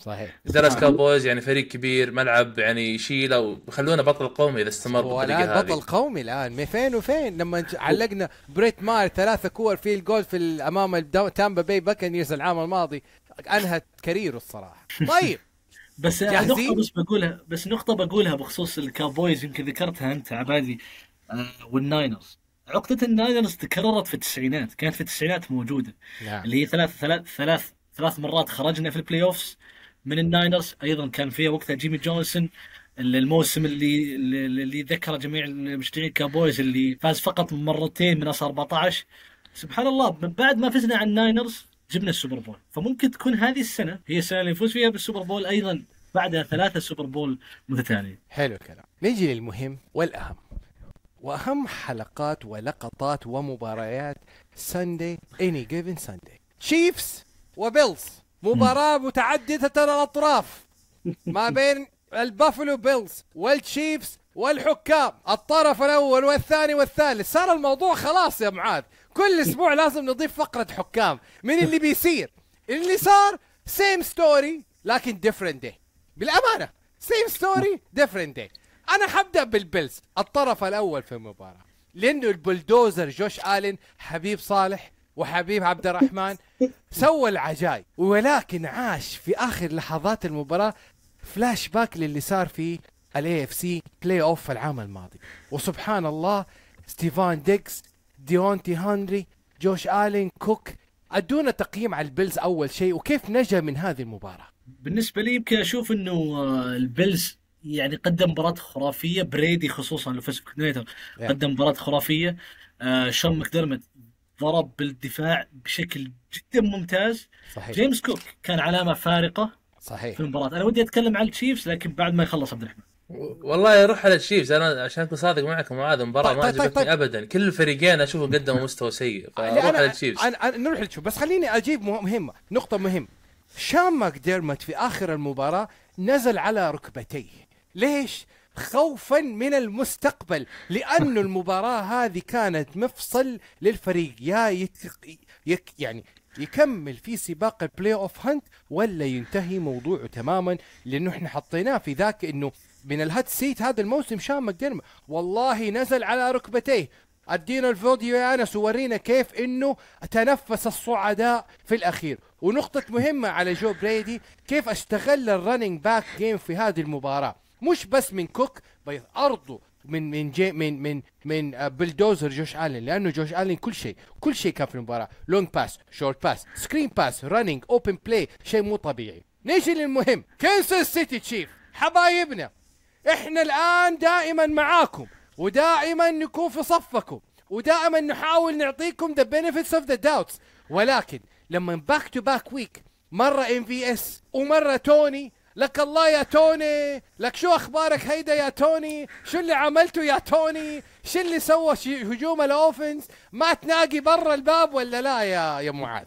صحيح. درس كاوبويز يعني فريق كبير ملعب يعني يشيله ويخلونه بطل قومي إذا استمر هو بالطريقة الآن بطل هذه. قومي الآن. فين وفين؟ لما علقنا بريت ماهر ثلاثة كور في الجول في أمام تامبا باي باكانيرز العام الماضي. أنهت career ه الصراحة. طيب. بس؟ نقطة بس بقولها بس نقطة بقولها بخصوص الكاوبويز يمكن ذكرتها أنت عبادي آه والناينرز. عقدة الناينرز تكررت في التسعينات كانت في التسعينات موجودة. نعم. اللي هي ثلاث ثلاث ثلاث ثلاث مرات خرجنا في ال playoffs من الناينرز. أيضا كان فيها وقتها جيمي جونسون الموسم اللي اللي, اللي ذكر جميع المشجعين الكاوبويز اللي فاز فقط مرتين من أصل 14 سبحان الله من بعد ما فزنا على الناينرز جبنا ال Super Bowl. فممكن تكون هذه السنة هي السنة اللي نفوز فيها بال Super Bowl أيضا بعدها ثلاثة Super Bowl متتالية. حلو الكلام. نيجي للمهم والأهم. وأهم حلقات ولقطات ومباريات Sunday any given Sunday تشيفز وبيلز مباراة متعددة الأطراف. ما بين البافلو بيلز والتشيفز والحكام. الطرف الأول والثاني والثالث. صار الموضوع خلاص يا معاذ. كل أسبوع لازم نضيف فقرة حكام. من اللي بيصير؟ اللي صار same story لكن different day بالأمانة same story different day أنا حبدأ بالبيلز. الطرف الأول في المباراة. لأنه البلدوزر جوش آلين حبيب صالح وحبيب عبد الرحمن سوى العجايب. ولكن عاش في آخر لحظات المباراة فلاش باك للي صار في ال AFC playoff العام الماضي. وسبحان الله ستيفون ديجز ديونتي هنري جوش آلين كوك أدونا تقييم على البيلز أول شيء وكيف نجا من هذه المباراة؟ بالنسبة لي يمكن أشوف إنه آه، البيلز يعني قدم مباراة خرافية. برايدي خصوصا Yeah. قدم مباراة خرافية. آه شون ماكدرمت ضرب بالدفاع بشكل جدا ممتاز. صحيح. جيمس كوك كان علامة فارقة صحيح. في المباراة. أنا ودي أتكلم عن التشيفز لكن بعد ما يخلص عبد الرحمن. والله يروح على التشيفز. أنا عشان أكون صادق معكم هذا المباراة طيب، ما طيب، طيب، عجبتني طيب. ابدا. كل الفريقين أشوفهم قدموا مستوى سيء فروح على التشيفز. أنا أنا نروح نشوف بس خليني أجيب مه- مهمه نقطة مهمه شون ماكديرمت في آخر المباراة نزل على ركبتيه. ليش؟ خوفا من المستقبل لأن المباراة هذه كانت مفصل للفريق. يا يت... يك... يعني يكمل في سباق ال playoff hunt ولا ينتهي موضوعه تماما؟ لأنه إحنا حطيناه في ذاك إنه من ال hot seat هذا الموسم شون ماكديرمت والله نزل على ركبتيه. أدينا الفيديو يا أنس وورينا كيف إنه تنفس الصعداء في الأخير. ونقطة مهمة على جو برايدي كيف استغل ال running back game في هذه المباراة؟ مش بس من كوك بل ارضه من من جي من من من آه، بلدوزر جوش آلين لأنه جوش آلين كل شيء كل شيء كان في المباراة. long pass short pass screen pass running open play شيء مو طبيعي. نيجي للمهم كنساس سيتي تشيفز حبايبنا إحنا الآن دائما معاكم ودائما نكون في صفكم ودائما نحاول نعطيكم the benefits of the doubts. ولكن لما back to back week مرة MVS ومرة توني لك الله يا توني لك شو أخبارك هيدا يا توني؟ شو اللي عملته يا توني؟ شو اللي سوى هجوم ال offense؟ ما تناقي برا الباب ولا لا يا يا معاذ؟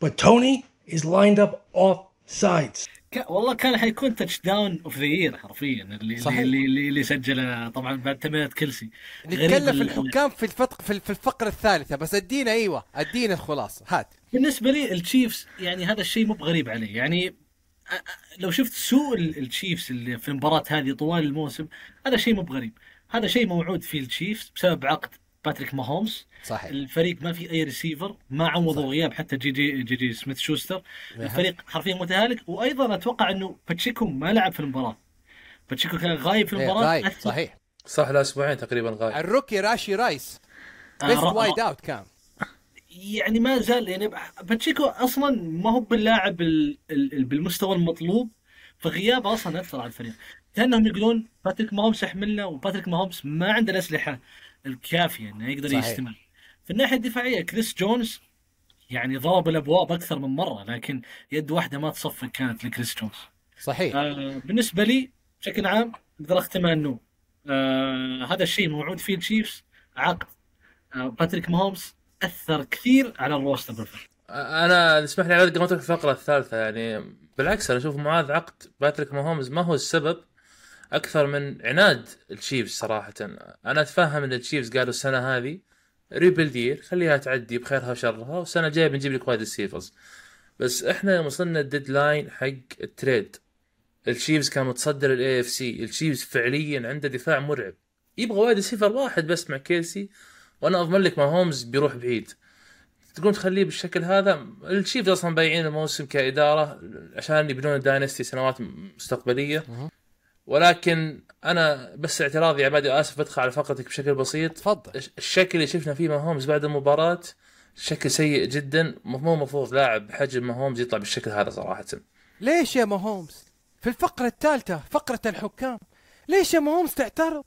But Tony is lined up off sides. ك... والله كان حيكون touchdown of the year حرفيا اللي صحيح. اللي, اللي, اللي سجله طبعا بعد تمريرة كلسي. نتكلم في ال- الحكام في الفتق في في الفقره الثالثة بس ادينا إيوه ادينا الخلاصة. هات. بالنسبة لي التشيفز يعني هذا الشيء مو بغريب عليه يعني لو شفت سوء ال- التشيفز اللي في المباراه هذه طوال الموسم هذا شيء مو بغريب. هذا شيء موعود فيه التشيفز بسبب عقد باتريك ماهومز. صحيح. الفريق ما في أي ريسيفر ما عوضوا غياب حتى جي جي جي, جي سميث شوستر. الفريق حرفيا متهالك. وأيضا أتوقع أنه باتشيكو ما لعب في المباراة. باتشيكو كان غايب في إيه، المباراة. غايب صحيح. صح له أسبوعين تقريبا غايب. ال rookie راشي رايس. آه، best را- wide out كان. يعني ما زال يعني باتشيكو أصلا ما هو باللاعب ال- ال- ال- بالمستوى المطلوب. فغيابه أصلا اثر على الفريق. كانهم يقولون باتريك ماهومس يحملنا وباتريك ماهومس ما عنده الأسلحة الكافية إنه يقدر صحيح. يستمر. في الناحية الدفاعية كريس جونز يعني ضرب الأبواب أكثر من مرة لكن يد واحدة ما تصفق كانت لكريس جونز صحيح. آه بالنسبة لي بشكل عام أقدر اختمها أنه آه هذا الشيء موعود فيه التشيفز عقد. آه باتريك ماهومس أثر كثير على ال roster بالفعل. أنا اسمح لي قبل ما تروح الفقرة الثالثة يعني بالعكس أنا أشوف معاذ عقد باتريك ماهومز ما هو السبب أكثر من عناد التشيفز صراحة. أنا أتفهم إن التشيفز قالوا السنة هذه rebuild year خليها تعدي بخيرها وشرها والسنة الجاية بنجيب لك wide receivers بس إحنا يوم وصلنا ال deadline حق ال trade التشيفز كان متصدر ال AFC التشيفز فعليا عنده دفاع مرعب. يبغى wide receiver واحد بس مع كيلسي وأنا أضمن لك ماهومز بيروح بعيد. تقوم تخليه بالشكل هذا. التشيفز أصلا بايعين الموسم كإدارة عشان يبنون dynasty سنوات مستقبلية. ولكن أنا بس اعتراضي عبادي آسف بدخل على فقرتك بشكل بسيط. تفضل. الش- الشكل اللي شفنا فيه ماهومز بعد المباراة شكل سيء جدا. مو مفروض لاعب بحجم ماهومز يطلع بالشكل هذا صراحة. ليش يا ماهومز؟ في الفقرة الثالثة فقرة الحكام. ليش يا ماهومز تعترض؟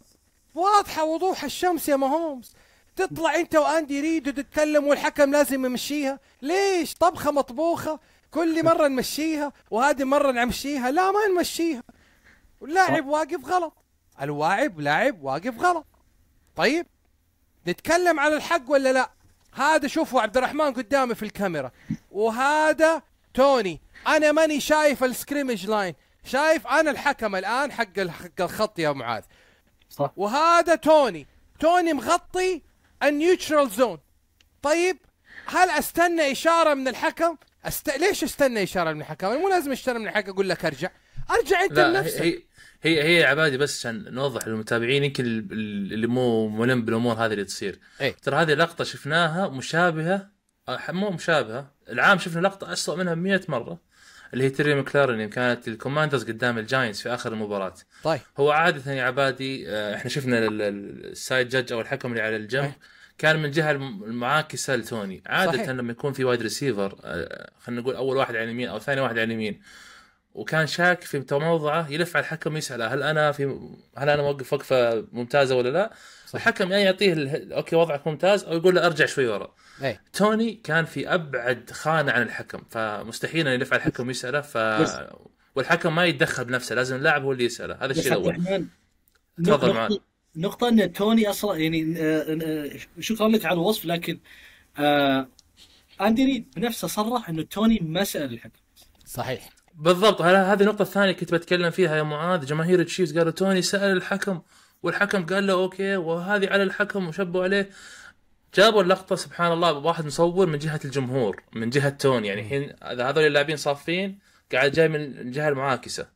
واضحة وضوح الشمس يا ماهومز. تطلع انت واندي ريد وتتكلم والحكم لازم يمشيها. ليش؟ طبخة مطبوخة كل مرة نمشيها وهذه مرة نمشيها لا ما نمشيها. واللاعب واقف غلط. الواعب لاعب واقف غلط. طيب نتكلم على الحق ولا لا؟ هذا شوفوا عبد الرحمن قدامي في الكاميرا. وهذا توني. أنا ماني شايف ال scrimmage line. شايف أنا الحكم الآن حق حق الخط يا معاذ. صح. وهذا توني. توني مغطي ال neutral zone طيب هل أستنى إشارة من الحكم؟ أست... ليش أستنى إشارة من الحكم؟ مو لازم اشاره من الحكم أقول لك أرجع. أرجع أنت لنفسك. هي هي هي عبادي بس عشان نوضح للمتابعين يمكن ال- ال- اللي مو ملم بالأمور هذه اللي تصير. إيه. ترى هذه لقطة شفناها مشابهة مو مشابهة العام شفنا لقطة اسوء منها 100 مرة. اللي هي تيري مكلارن يوم كانت الكوماندرز قدام الجاينتس في آخر المباراة طيب هو عادة يا عبادي آه، إحنا شفنا ال- ال- ال side judge أو الحكم اللي على الجنب. كان من الجهة الم- المعاكسة لتوني عادة صحيح. لما يكون في wide receiver آه، خلينا نقول أول واحد على اليمين أو ثاني واحد على اليمين وكان شاك في موضعه يلف على الحكم يسأله هل أنا في هل أنا موقف وقفة ممتازة ولا لا؟ الحكم يا يعطيه ال- okay وضعك ممتاز أو يقول له أرجع شوي ورا. اي توني كان في أبعد خانة عن الحكم فمستحيل إنه يلف على الحكم ويسأله ف والحكم ما يتدخل بنفسه لازم اللاعب هو اللي يسأله هذا الشيء الأول تفضل نقطة- معاذ. نقطة إن توني أصلا يعني آه، شكرا لك على الوصف لكن آه اندي ريد بنفسه صرح إنه توني ما سأل الحكم صحيح بالضبط. هذه النقطة الثانية كنت بتكلم فيها يا معاذ؟ جماهير التشيفز قالوا توني سأل الحكم والحكم قال له okay وهذه على الحكم وشبوا عليه. جابوا اللقطة سبحان الله واحد مصور من جهة الجمهور من جهة توني. يعني الحين هذول اللاعبين صافين قاعد جاي من الجهة المعاكسة.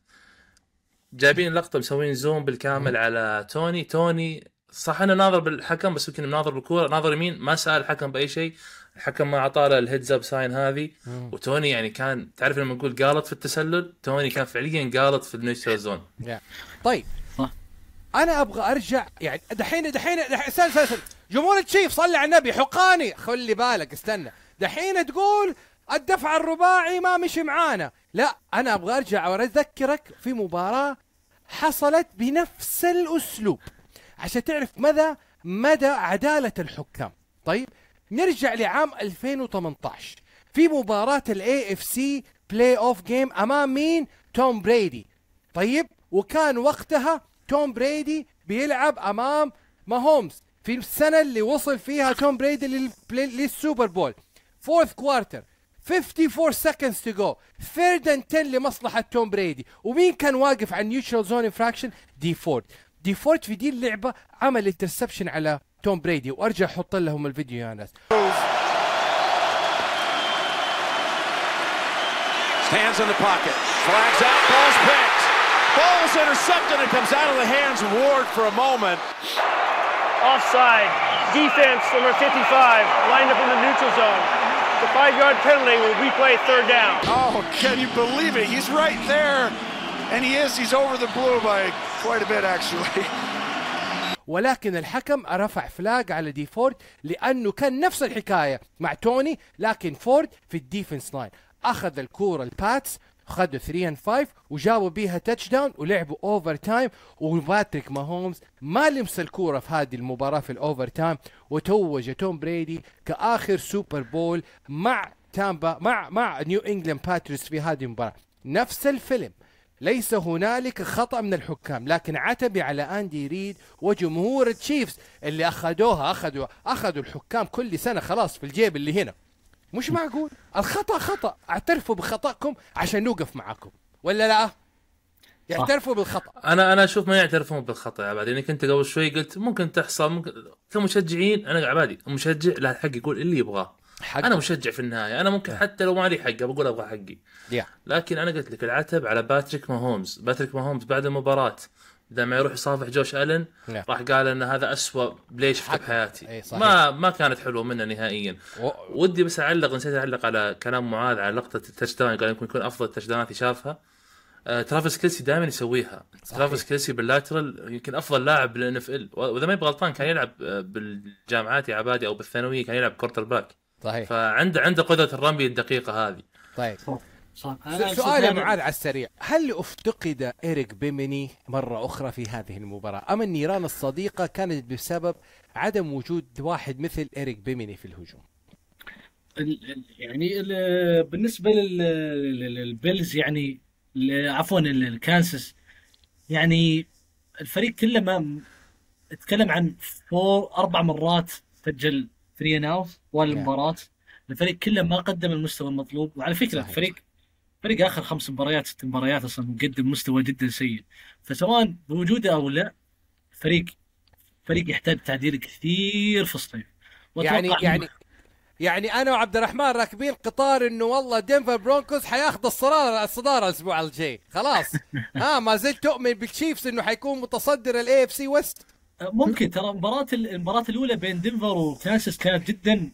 جايبين اللقطة مسوين zoom بالكامل على توني. توني صح انه ناظر بالحكم بس يمكن ناظر بالكورة ناظر يمين ما سأل الحكم بأي شيء. الحكم ما أعطاه له ال heads up sign هذه. وتوني يعني كان تعرف لما نقول قالط في التسلل؟ توني كان فعليا قالط في ال neutral zone. طيب. صح. أنا أبغى أرجع يعني دحين دحين دحين- استنى استنى. جمهور التشيف صلي على النبي حقاني. خلي بالك استنى. دحين تقول الدفع الرباعي ما مشي معانا. لا أنا أبغى أرجع وأذكرك في مباراة حصلت بنفس الأسلوب. عشان تعرف مدى مدى عدالة الحكام. طيب. نرجع لعام 2018 في مباراة ال AFC playoff game أمام مين؟ توم بريدي. طيب وكان وقتها توم بريدي بيلعب أمام ماهومز. في السنة اللي وصل فيها توم بريدي لل Super Bowl. fourth quarter 54 seconds to go. Third and 10 لمصلحة توم بريدي. ومين كان واقف على ال neutral zone infraction دي فورد دي فورد في دي اللعبة عمل interception على توم بريدي وارجع احط لهم الفيديو يا ناس Hands in the pocket. Flags out. Ball's picked. Ball's intercepted and comes out of the hands of Ward for a moment. Offside. Defense, number 55, lined up in the neutral zone. The five-yard penalty will replay third down. Oh, can you believe it? He's right there. And he is. He's over the blue by quite a bit, actually. ولكن الحكم رفع فلاج على دي فورد لأنه كان نفس الحكاية مع توني لكن فورد في الديفنس لاين أخذ الكورة الباتس خدوا 3 and 5 وجابوا بيها touchdown ولعبوا overtime وباتريك ماهومز ما لمس الكورة في هذه المباراة في ال overtime وتوج توم بريدي كآخر Super Bowl مع تامبا مع مع نيو انجلاند باتريوتس في هذه المباراة. نفس الفيلم. ليس هنالك خطأ من الحكام لكن عتبي على أندي ريد وجمهور التشيفز اللي أخذوها أخذوا أخذوا الحكام كل سنة خلاص في الجيب اللي هنا. مش معقول؟ الخطأ خطأ. اعترفوا بخطأكم عشان نوقف معاكم. ولا لا؟ يعترفوا بالخطأ. أنا أنا أشوف ما يعترفون بالخطأ يا عبادي. يعني كنت قبل شوي قلت ممكن تحصل ممكن كمشجعين أنا عبادي المشجع له الحق يقول اللي يبغاه. حق. أنا مشجع في النهاية. أنا ممكن حتى لو ما لي حق بقول أبغى حقي. يا. لكن أنا قلت لك العتب على باتريك ماهومز. باتريك ماهومز بعد المباراة لما يروح يصافح جوش ألن نعم. راح قال إن هذا أسوأ play شفته حق. بحياتي إي صحيح. ما ما كانت حلوة منه نهائيا. و- ودي بس أعلق نسيت أعلق على كلام معاذ على لقطة ال touchdown قال يمكن يكون أفضل touchdown ات شافها. آه، ترافيس كيلسي دائما يسويها. صحيح. ترافيس كيلسي بال lateral يمكن أفضل لاعب بال NFL وإذا ما يبغى غلطان كان يلعب آه، بالجامعات يا عبادي أو بالثانوية كان يلعب quarterback. صحيح. فعنده عنده قدرة الرمي الدقيقة هذه. طيب. صح. س- سؤال يا معاذ على السريع. هل افتقد إيريك بينيمي مرة أخرى في هذه المباراة؟ أم النيران الصديقة كانت بسبب عدم وجود واحد مثل إيريك بينيمي في الهجوم؟ ال- ال- يعني ال- بالنسبة لل- لل- للبيلز يعني عفوا ال- الكانساس يعني الفريق كله ما اتكلم عن four أربع مرات سجل 3 and out طوال المباراه الفريق كله ما قدم المستوى المطلوب. وعلى فكرة صحيح. الفريق فريق آخر خمس مباريات ست مباريات أصلا مقدم مستوى جدا سيء. فسواء بوجوده أو لا فريق فريق يحتاج تعديل كثير في الصيف. يعني يعني يعني أنا وعبد الرحمن راكبين قطار إنه والله دنفر برونكوز حياخذ الصداره الصدارة الأسبوع الجاي. خلاص. ها ما زلت تؤمن بالتشيفز إنه حيكون متصدر ال AFC West ممكن ترى مباراة المباراة الأولى بين دنفر وكانساس كانت جدا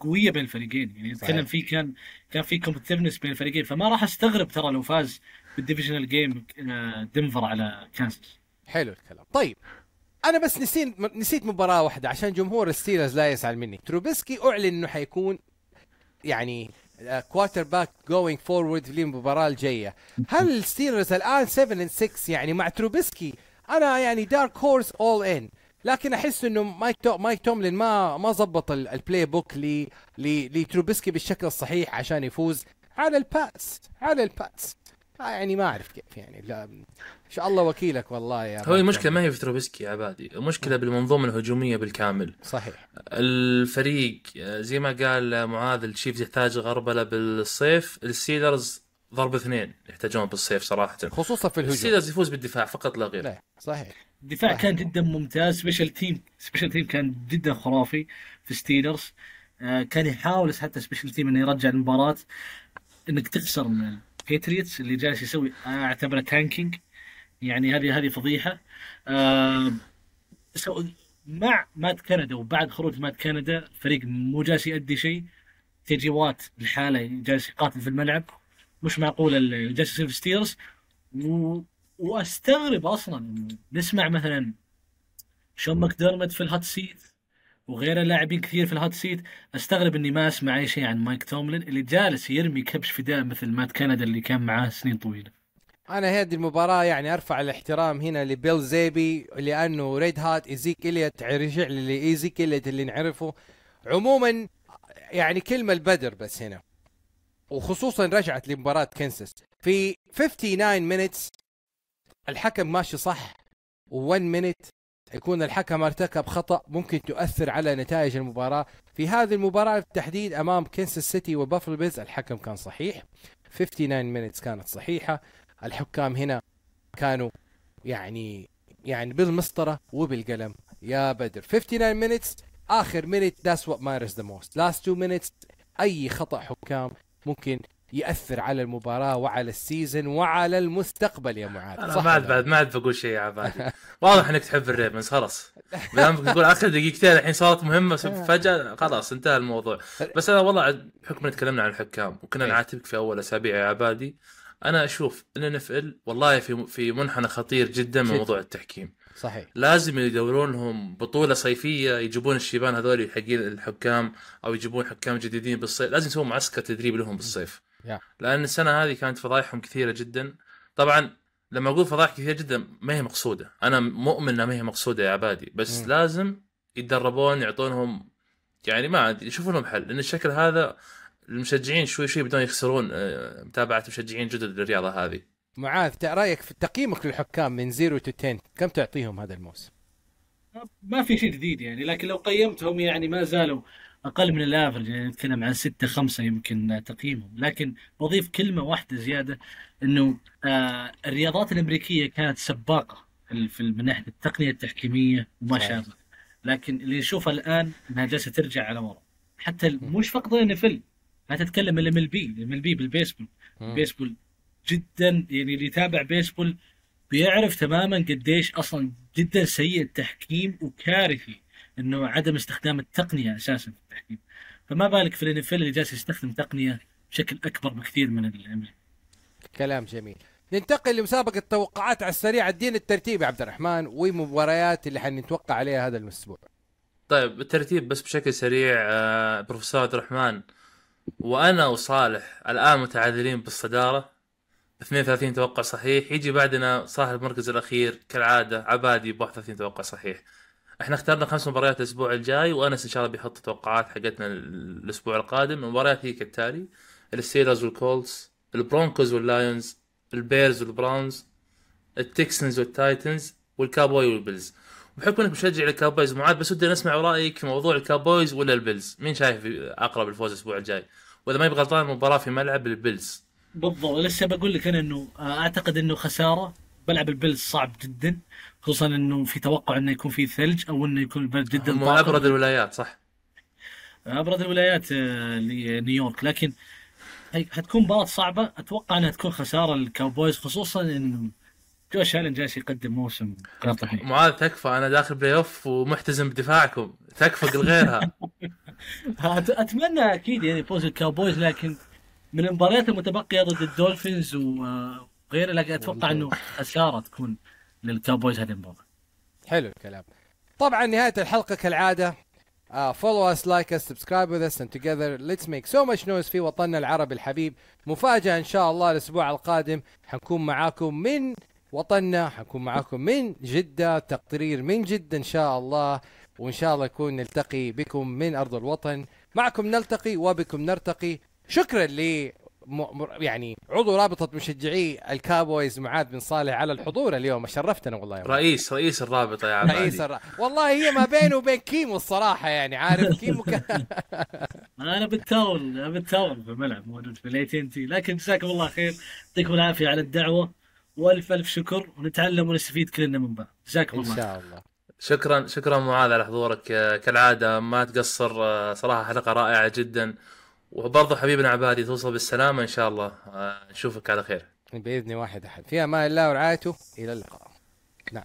قوية بين الفريقين. يعني نتكلم صحيح. في كان كان في competitiveness بين الفريقين. فما راح أستغرب ترى لو فاز بال divisional game آه، دنفر على كانساس. حلو الكلام. طيب أنا بس نسيت نسيت مباراة واحدة عشان جمهور الستيلرز لا يزعل مني. تروبيسكي أعلن إنه حيكون يعني quarterback going forward للمباراة الجاية. هل الستيلرز الآن 7 and 6 يعني مع تروبيسكي أنا يعني dark horse all in لكن أحس إنه مايك تو مايك توملين ما ما ظبط ال- ال playbook ل ل- لتروبيسكي بالشكل الصحيح عشان يفوز على ال pass. على ال pass. آه يعني ما أعرف كيف يعني. لا إن شاء الله وكيلك والله يا هو المشكلة ما هي في تروبيسكي يا عبادي المشكلة بالمنظومة الهجومية بالكامل. صحيح. الفريق آه، زي ما قال معاذ التشيفز يحتاج غربلة بالصيف. الستيلرز ضرب اثنين يحتاجون بالصيف صراحة. خصوصا في الهجوم. الستيلرز يفوز بالدفاع فقط لا غير. لا صحيح. الدفاع صح. كان جدا ممتاز. special team special team كان جدا خرافي في ستيلرز آه، كان يحاول حتى special team إنه يرجع المباراة. إنك تخسر من الباتريوتس اللي جالس يسوي أعتبره tanking يعني هذه هذه فضيحة. آه، مع مات كندا وبعد خروج مات كندا الفريق مو جالس يؤدي شيء. تي جي وات لحاله جالس يقاتل في الملعب. مش معقول اللي جالس ستيلرز و... واستغرب أصلا نسمع مثلا شون ماكديرمت في الهات سيت وغيره لاعبين كثير في الهات سيت. أستغرب إني ما أسمع أي شيء عن مايك توملين اللي جالس يرمي كبش فداء مثل مات كندا اللي كان معاه سنين طويلة. أنا هذه المباراة يعني أرفع الاحترام هنا لبيل زيبي لأنه ريد هات إيزيك اليت رجع لي إيزيك اليت اللي نعرفه. عموما يعني كلمة البدر بس هنا. وخصوصا رجعت لمباراة كنسس. في 59 مينتس الحكم ماشي صح و1 minute يكون الحكم ارتكب خطأ ممكن تؤثر على نتائج المباراة. في هذه المباراة بالتحديد أمام كنسس سيتي وبافلو بيلز الحكم كان صحيح. 59 minutes كانت صحيحة. الحكام هنا كانوا يعني يعني بالمسطرة وبالقلم. يا بدر 59 minutes آخر minute that's what matters the most. Last two minutes أي خطأ حكام ممكن يأثر على المباراة وعلى ال season وعلى المستقبل يا معاذ. أنا ما عاد بعد ما عاد بقول شيء يا عبادي. واضح إنك تحب الريفنز خلاص. تقول آخر دقيقتين الحين صارت مهمة فجأة خلاص انتهى الموضوع. بس أنا والله بحكم إن تكلمنا عن الحكام وكنا إيه. نعاتبك في أول أسابيع يا عبادي أنا أشوف إن NFL والله في في منحنى خطير جدا من. موضوع التحكيم. صحيح. لازم يدورون لهم بطولة صيفية يجيبون الشيبان هذول حقين الحكام أو يجيبون حكام جديدين بالصيف. لازم يسوون معسكر تدريب لهم بالصيف. يا. لأن السنة هذه كانت فضايحهم كثيرة جدا. طبعا لما أقول فضايح كثيرة جدا ما هي مقصودة. أنا مؤمن إنها ما هي مقصودة يا عبادي. بس مم. لازم يتدربون يعطونهم يعني ما أدري، يشوفون لهم حل. لأن الشكل هذا المشجعين شوي شوي بدون يخسرون آه، متابعة مشجعين جدد للرياضة هذه. معاذ رأيك في تقييمك للحكام من 0 تو 10 كم تعطيهم هذا الموسم؟ ما في شيء جديد يعني لكن لو قيمتهم يعني ما زالوا أقل من ال average يعني نتكلم عن ستة خمسة يمكن تقييمهم. لكن بضيف كلمة واحدة زيادة إنه آه الرياضات الأمريكية كانت سباقة في من ناحية التقنية التحكيمية وما. شابه. لكن اللي نشوفه الآن إنها جالسة ترجع على ورا. حتى مش فقط ال NFL لا تتكلم ال MLB ال MLB بالبيسبول. البيسبول جدا يعني اللي يتابع بيسبول بيعرف تماما قديش أصلا جدا سيء التحكيم وكارثي إنه عدم استخدام التقنية أساسا في التحكيم. فما بالك في الانفل اللي جالس يستخدم تقنية بشكل أكبر بكثير من الام كلام جميل. ننتقل لمسابقة التوقعات على السريع. ادينا الترتيب يا عبد الرحمن ومباريات اللي حنتوقع عليها هذا الأسبوع. طيب بالترتيب بس بشكل سريع آه، بروفيسور عبد الرحمن. وأنا وصالح الآن متعادلين بالصدارة. 32 توقع صحيح يجي بعدنا صاحب المركز الأخير كالعادة عبادي ب 31 توقع صحيح. إحنا اخترنا خمس مباريات الأسبوع الجاي وأنس إن شاء الله بيحط التوقعات حقتنا الأسبوع القادم. المباريات هي كالتالي الستيلرز والكولتس البرونكوز واللايونز البيرز والبراونز التكسانز والتايتنز والكاوبويز والبيلز. بحكم إنك مشجع للكاوبويز معاذ بس ودي نسمع رأيك في موضوع الكاوبويز ولا البيلز. مين شايف أقرب الفوز الأسبوع الجاي؟ وإذا ما يبغى غلطان المباراة في ملعب البيلز. بالضبط. لسه بقول لك أنا إنه آه، أعتقد إنه خسارة. ملعب البيلز صعب جدا خصوصا إنه في توقع إنه يكون في ثلج أو إنه يكون البلد جدا هم. أبرد الولايات صح؟ أبرد الولايات آه، لنيويورك لكن حتكون مباراة صعبة. أتوقع إنها تكون خسارة للكاوبويز خصوصا إنه جوش الن جالس يقدم موسم غير طبيعي معاذ تكفى. أنا داخل playoff ومحتزم بدفاعكم. تكفى غيرها. أت- أتمنى أكيد يعني فوز الكاوبويز لكن من المباريات المتبقية ضد الدولفينز وغيره لكن أتوقع إنه خسارة تكون للكاوبويز هذه المباراة. حلو الكلام. طبعا نهاية الحلقة كالعادة uh, follow us like us subscribe with us and together let's make so much noise في وطننا العربي الحبيب. مفاجأة إن شاء الله الأسبوع القادم حنكون معاكم من وطننا حنكون معاكم من جدة تقرير من جدة إن شاء الله وإن شاء الله يكون نلتقي بكم من أرض الوطن. معكم نلتقي وبكم نرتقي. شكرا ل م... م- يعني عضو رابطة مشجعي الكابويز معاذ بن صالح على الحضور اليوم. شرفتنا والله يا معاذ. رئيس رئيس الرابطه يا عبادي رئيس الر... والله هي ما بينه وبين كيمو الصراحة يعني عارف كيمو كان أنا بالتاول أنا بالتاول في الملعب موجود في ال IT لكن جزاكم الله خير يعطيكم العافية على الدعوة وألف ألف شكر ونتعلم ونستفيد كلنا من بعض. جزاكم إن الله خير. شاء الله. شكرا شكرا معاذ على حضورك آه، كالعادة ما تقصر آه، صراحة حلقة رائعة جدا. وبرضه حبيبنا عبادي توصل بالسلامة إن شاء الله. آه، نشوفك على خير. بإذن واحد أحد. في أمان الله ورعايته إلى اللقاء. نعم.